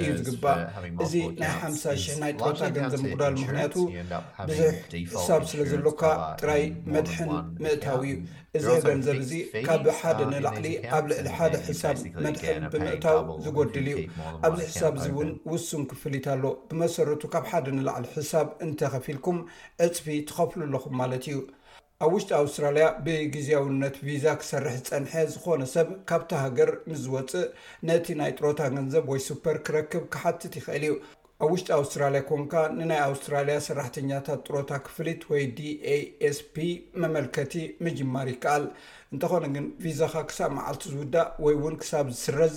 እዩ ዝግባእ እዚ ናይ ሓምሳ ሽሕ ናይ ጥሮታ ገንዘብ ምጉዳል ምክንያቱ ብዙሕ ሕሳብ ስለ ዘሎካ ጥራይ መድሕን ምእታው እዩ እዚ ገንዘብ እዚ ካብ ሓደ ንላዕሊ ኣብ ልዕሊ ሓደ ሕሳብ መድሕን ብምእታው ዝጎድል እዩ ኣብዚ ሕሳብ እዚ እውን ውሱን ክፍሊት ኣሎ ብመሰረቱ ካብ ሓደ ንላዕሊ ሕሳብ እንተከፊልኩም ዕፅፊ ትከፍሉ ኣለኹም ማለት እዩ ኣብ ውሽጢ ኣውስትራልያ ብግዝያውነት ቪዛ ክሰርሕ ዝጸንሐ ዝኾነ ሰብ ካብታ ሃገር ምስ ዝወጽእ ነቲ ናይ ጥሮታ ገንዘብ ወይ ሱፐር ክረክብ ክሓትት ይኽእል እዩ። ኣብ ውሽጢ ኣውስትራልያ ኮንካ ንናይ ኣውስትራልያ ሰራሕተኛታት ጥሮታ ክፍሊት ወይ DASP መመልከቲ ምጅማር ይከኣል። እንተኾነ ግን ቪዛኻ ክሳብ መዓልቲ ዝውዳእ ወይ እውን ክሳብ ዝስረዝ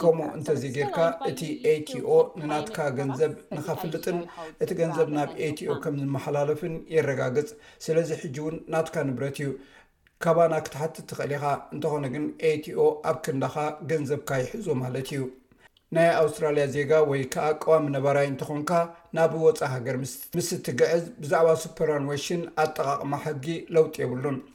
ከምኡ እንተዘይጌርካ እቲ ATO ንናትካ ገንዘብ ንኸፍልጥን እቲ ገንዘብ ናብ ATO ከም ዝመሓላለፍን የረጋግጽ። ስለዚ ሕጂ'ውን ናትካ ንብረት እዩ። ካባና ክትሓትት ትኽእል ኢኻ፣ እንተኾነ ግን ATO ኣብ ክንዳኻ ገንዘብካ ይሕዞ ማለት እዩ። ናይ ኣውስትራልያ ዜጋ ወይ ከኣ ቀዋሚ ነባራይ እንተኾንካ ናብ ወጻኢ ሃገር ምስ እትግዕዝ ብዛዕባ ሱፐራንወሽን ኣጠቓቕማ ሕጊ ለውጢ የብሉን።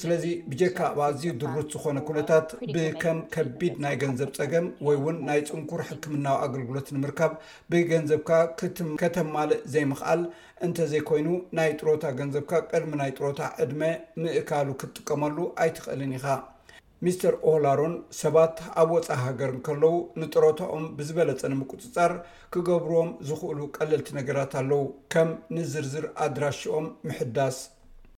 ስለዚ ብጀካ ኣብ ኣዝዩ ድሩት ዝኾነ ኩነታት ብከም ከቢድ ናይ ገንዘብ ፀገም ወይ ውን ናይ ፅንኩር ሕክምናዊ ኣገልግሎት ንምርካብ ብገንዘብካ ከተማልእ ዘይምኽኣል እንተዘይኮይኑ ናይ ጥሮታ ገንዘብካ ቅድሚ ናይ ጥሮታ ዕድመ ምእካሉ ክትጥቀመሉ ኣይትኽእልን ኢኻ። ሚስተር ኦህላሮን ሰባት ኣብ ወፃኢ ሃገር እንከለዉ ንጥሮታኦም ብዝበለፀ ንምቁፅፃር ክገብሩዎም ዝኽእሉ ቀለልቲ ነገራት ኣለዉ ከም ንዝርዝር ኣድራሽኦም ምሕዳስ፣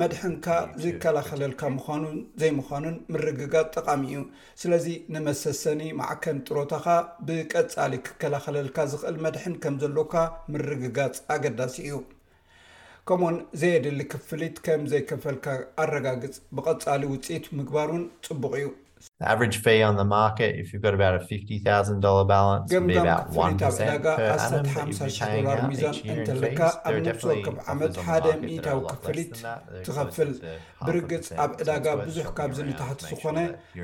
መድሕንካ ዝከላኸለልካ ምዃኑን ዘይምዃኑን ምርግጋጽ ጠቓሚ እዩ። ስለዚ ንመሰሰኒ ማዕከን ጥሮታኻ ብቀጻሊ ክከላኸለልካ ዝኽእል መድሕን ከም ዘሎካ ምርግጋጽ ኣገዳሲ እዩ። ከምኡውን ዘየድሊ ክፍሊት ከም ዘይከፈልካ ኣረጋግጽ። ብቐጻሊ ውጽኢት ምግባር እውን ጽቡቕ እዩ። ገምጋም ክፍሊት ኣብ ዕዳጋ ኣስታት ሓምሳ ሽሕ ዶላር ሚዛን እንተለካ ኣብ ነፍሲ ወከፍ ዓመት ሓደ ሚእታዊ ክፍሊት ትኸፍል። ብርግጽ ኣብ ዕዳጋ ብዙሕ ካብዚ ንታሕቲ ዝኾነ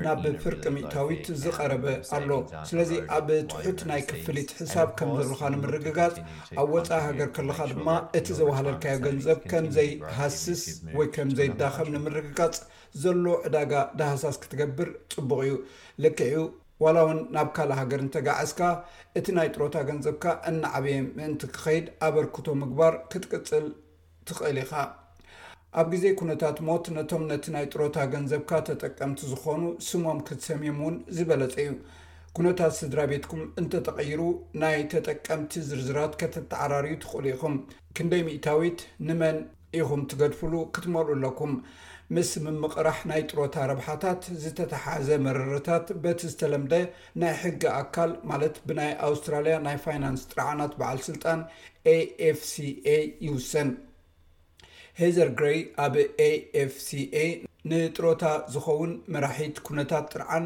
ናብ ፍርቂ ሚእታዊት ዝቐረበ ኣሎ። ስለዚ ኣብ ትሑት ናይ ክፍሊት ሕሳብ ከም ዘሎኻ ንምርግጋጽ፣ ኣብ ወጻኢ ሃገር ከለኻ ድማ እቲ ዘዋህለልካዮ ገንዘብ ከም ዘይሃስስ ወይ ከም ዘይዳኸም ንምርግጋጽ ዘሎ ዕዳጋ ዳህሳስ ክትገብር ጽቡቕ እዩ። ልክዕ እዩ፣ ዋላ ውን ናብ ካልእ ሃገር እንተጋዓዝካ እቲ ናይ ጥሮታ ገንዘብካ እናዓበየ ምእንቲ ክኸይድ ኣበርክቶ ምግባር ክትቅጽል ትኽእል ኢኻ። ኣብ ግዜ ኩነታት ሞት ነቶም ነቲ ናይ ጥሮታ ገንዘብካ ተጠቀምቲ ዝኾኑ ስሞም ክትሰምዮም ውን ዝበለጸ እዩ። ኩነታት ስድራቤትኩም እንተተቐይሩ ናይ ተጠቀምቲ ዝርዝራት ከተተዓራርዩ ትኽእሉ ኢኹም፣ ክንደይ ሚእታዊት፣ ንመን፣ ኢኹም ትገድፍሉ ክትመልኡ ኣለኩም። ምስ ምምቕራሕ ናይ ጥሮታ ረብሓታት ዝተተሓሓዘ መረረታት በቲ ዝተለምደ ናይ ሕጊ ኣካል ማለት ብናይ ኣውስትራልያ ናይ ፋይናንስ ጥርዓናት በዓል ስልጣን፣ AFCA፣ ይውሰን። ሄዘር ግረይ ኣብ AFCA ንጥሮታ ዝኸውን መራሒት ኩነታት ጥርዓን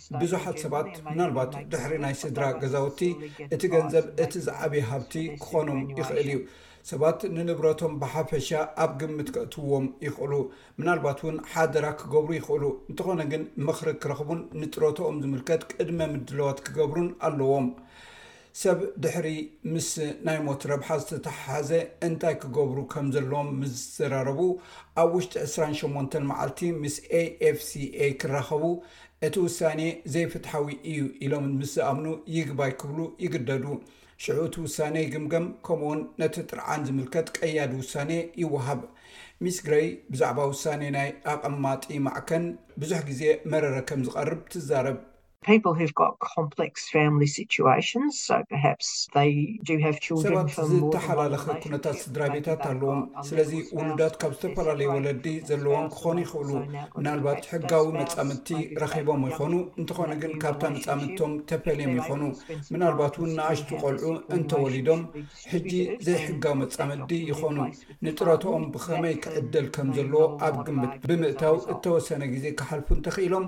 ብዙሓት ሰባት ምናልባት ድሕሪ ናይ ስድራ ገዛውቲ እቲ ገንዘብ እቲ ዝዓብየ ሃብቲ ክኾኖም ይኽእል እዩ። ሰባት ንንብረቶም ብሓፈሻ ኣብ ግምት ከእትውዎም ይኽእሉ፣ ምናልባት እውን ሓደራ ክገብሩ ይኽእሉ። እንተኾነ ግን ምኽሪ ክረኽቡን ንጥሮታኦም ዝምልከት ቅድመ ምድላዋት ክገብሩን ኣለዎም። ሰብ ድሕሪ ምስ ናይ ሞት ረብሓ ዝተተሓሓዘ እንታይ ክገብሩ ከም ዘለዎም ምስ ዝዘራረቡ ኣብ ውሽጢ ዕስራን ሸሞንተን መዓልቲ ምስ AFCA ክራኸቡ እቲ ውሳኔ ዘይፍትሓዊ እዩ ኢሎም ምስ ዝኣምኑ ይግባይ ክብሉ ይግደዱ። ሽዑ እቲ ውሳኔ ይግምገም ከምኡውን ነቲ ጥርዓን ዝምልከት ቀያዲ ውሳኔ ይወሃብ። ሚስ ግረይ ብዛዕባ ውሳኔ ናይ ኣቐማጢ ማዕከን ብዙሕ ግዜ መረረ ከም ዝቐርብ ትዛረብ። ሰባት ዝተሓላለኸ ኩነታት ስድራቤታት ኣለዎም፣ ስለዚ ውሉዳት ካብ ዝተፈላለየ ወለዲ ዘለዎም ክኾኑ ይኽእሉ። ምናልባት ሕጋዊ መጻምድቲ ረኺቦም ይኾኑ፣ እንተኾነ ግን ካብታ መጻምድቶም ተፈልዮም ይኾኑ። ምናልባት እውን ንኣሽቱ ቆልዑ እንተወሊዶም ሕጂ ዘይሕጋዊ መጻምዲ ይኾኑ። ንጥሮታኦም ብኸመይ ክዕደል ከምዘለዎ ኣብ ግምት ብምእታው እተወሰነ ግዜ ክሓልፉ እንተኽኢሎም፣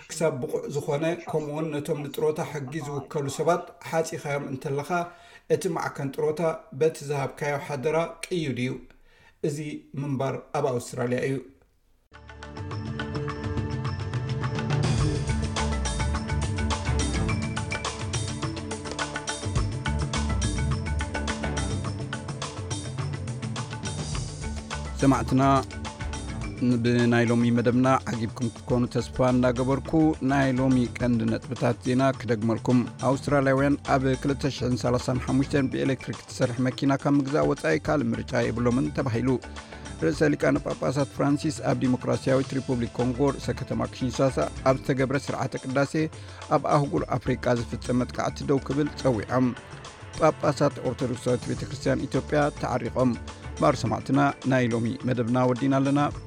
ክሳብ ብቑዕ ዝኾነ ከምኡውን ነቶም ንጥሮታ ሕጊ ዝውከሉ ሰባት ሓጺኻዮም እንተለኻ፣ እቲ ማዕከን ጥሮታ በቲ ዝሃብካዮ ሓደራ ቅዩድ እዩ። እዚ ምንባር ኣብ ኣውስትራልያ እዩ። ሰማዕትና ብናይ ሎሚ መደብና ዓጊብኩም ክትኮኑ ተስፋ እንዳገበርኩ ናይ ሎሚ ቀንዲ ነጥብታት ዜና ክደግመልኩም ኣውስትራልያውያን ኣብ 235 ብኤሌክትሪክ ትሰርሒ መኪና ካብ ምግዛእ ወፃኢ ካልእ ምርጫ የብሎምን ተባሂሉ ርእሰ ሊቃነ ጳጳሳት ፍራንሲስ ኣብ ዲሞክራስያዊት ሪፑብሊክ ኮንጎ ርእሰ ከተማ ክሽንሳሳ ኣብ ዝተገብረ ስርዓተ ቅዳሴ ኣብ ኣህጉር ኣፍሪቃ ዝፍፀም መጥቃዕቲ ደው ክብል ፀዊዖም ጳጳሳት ኦርቶዶክሳዊት ቤተ ክርስትያን ኢትዮጵያ ተዓሪቖም ባር ሰማዕትና ናይ ሎሚ መደብና ወዲና ኣለና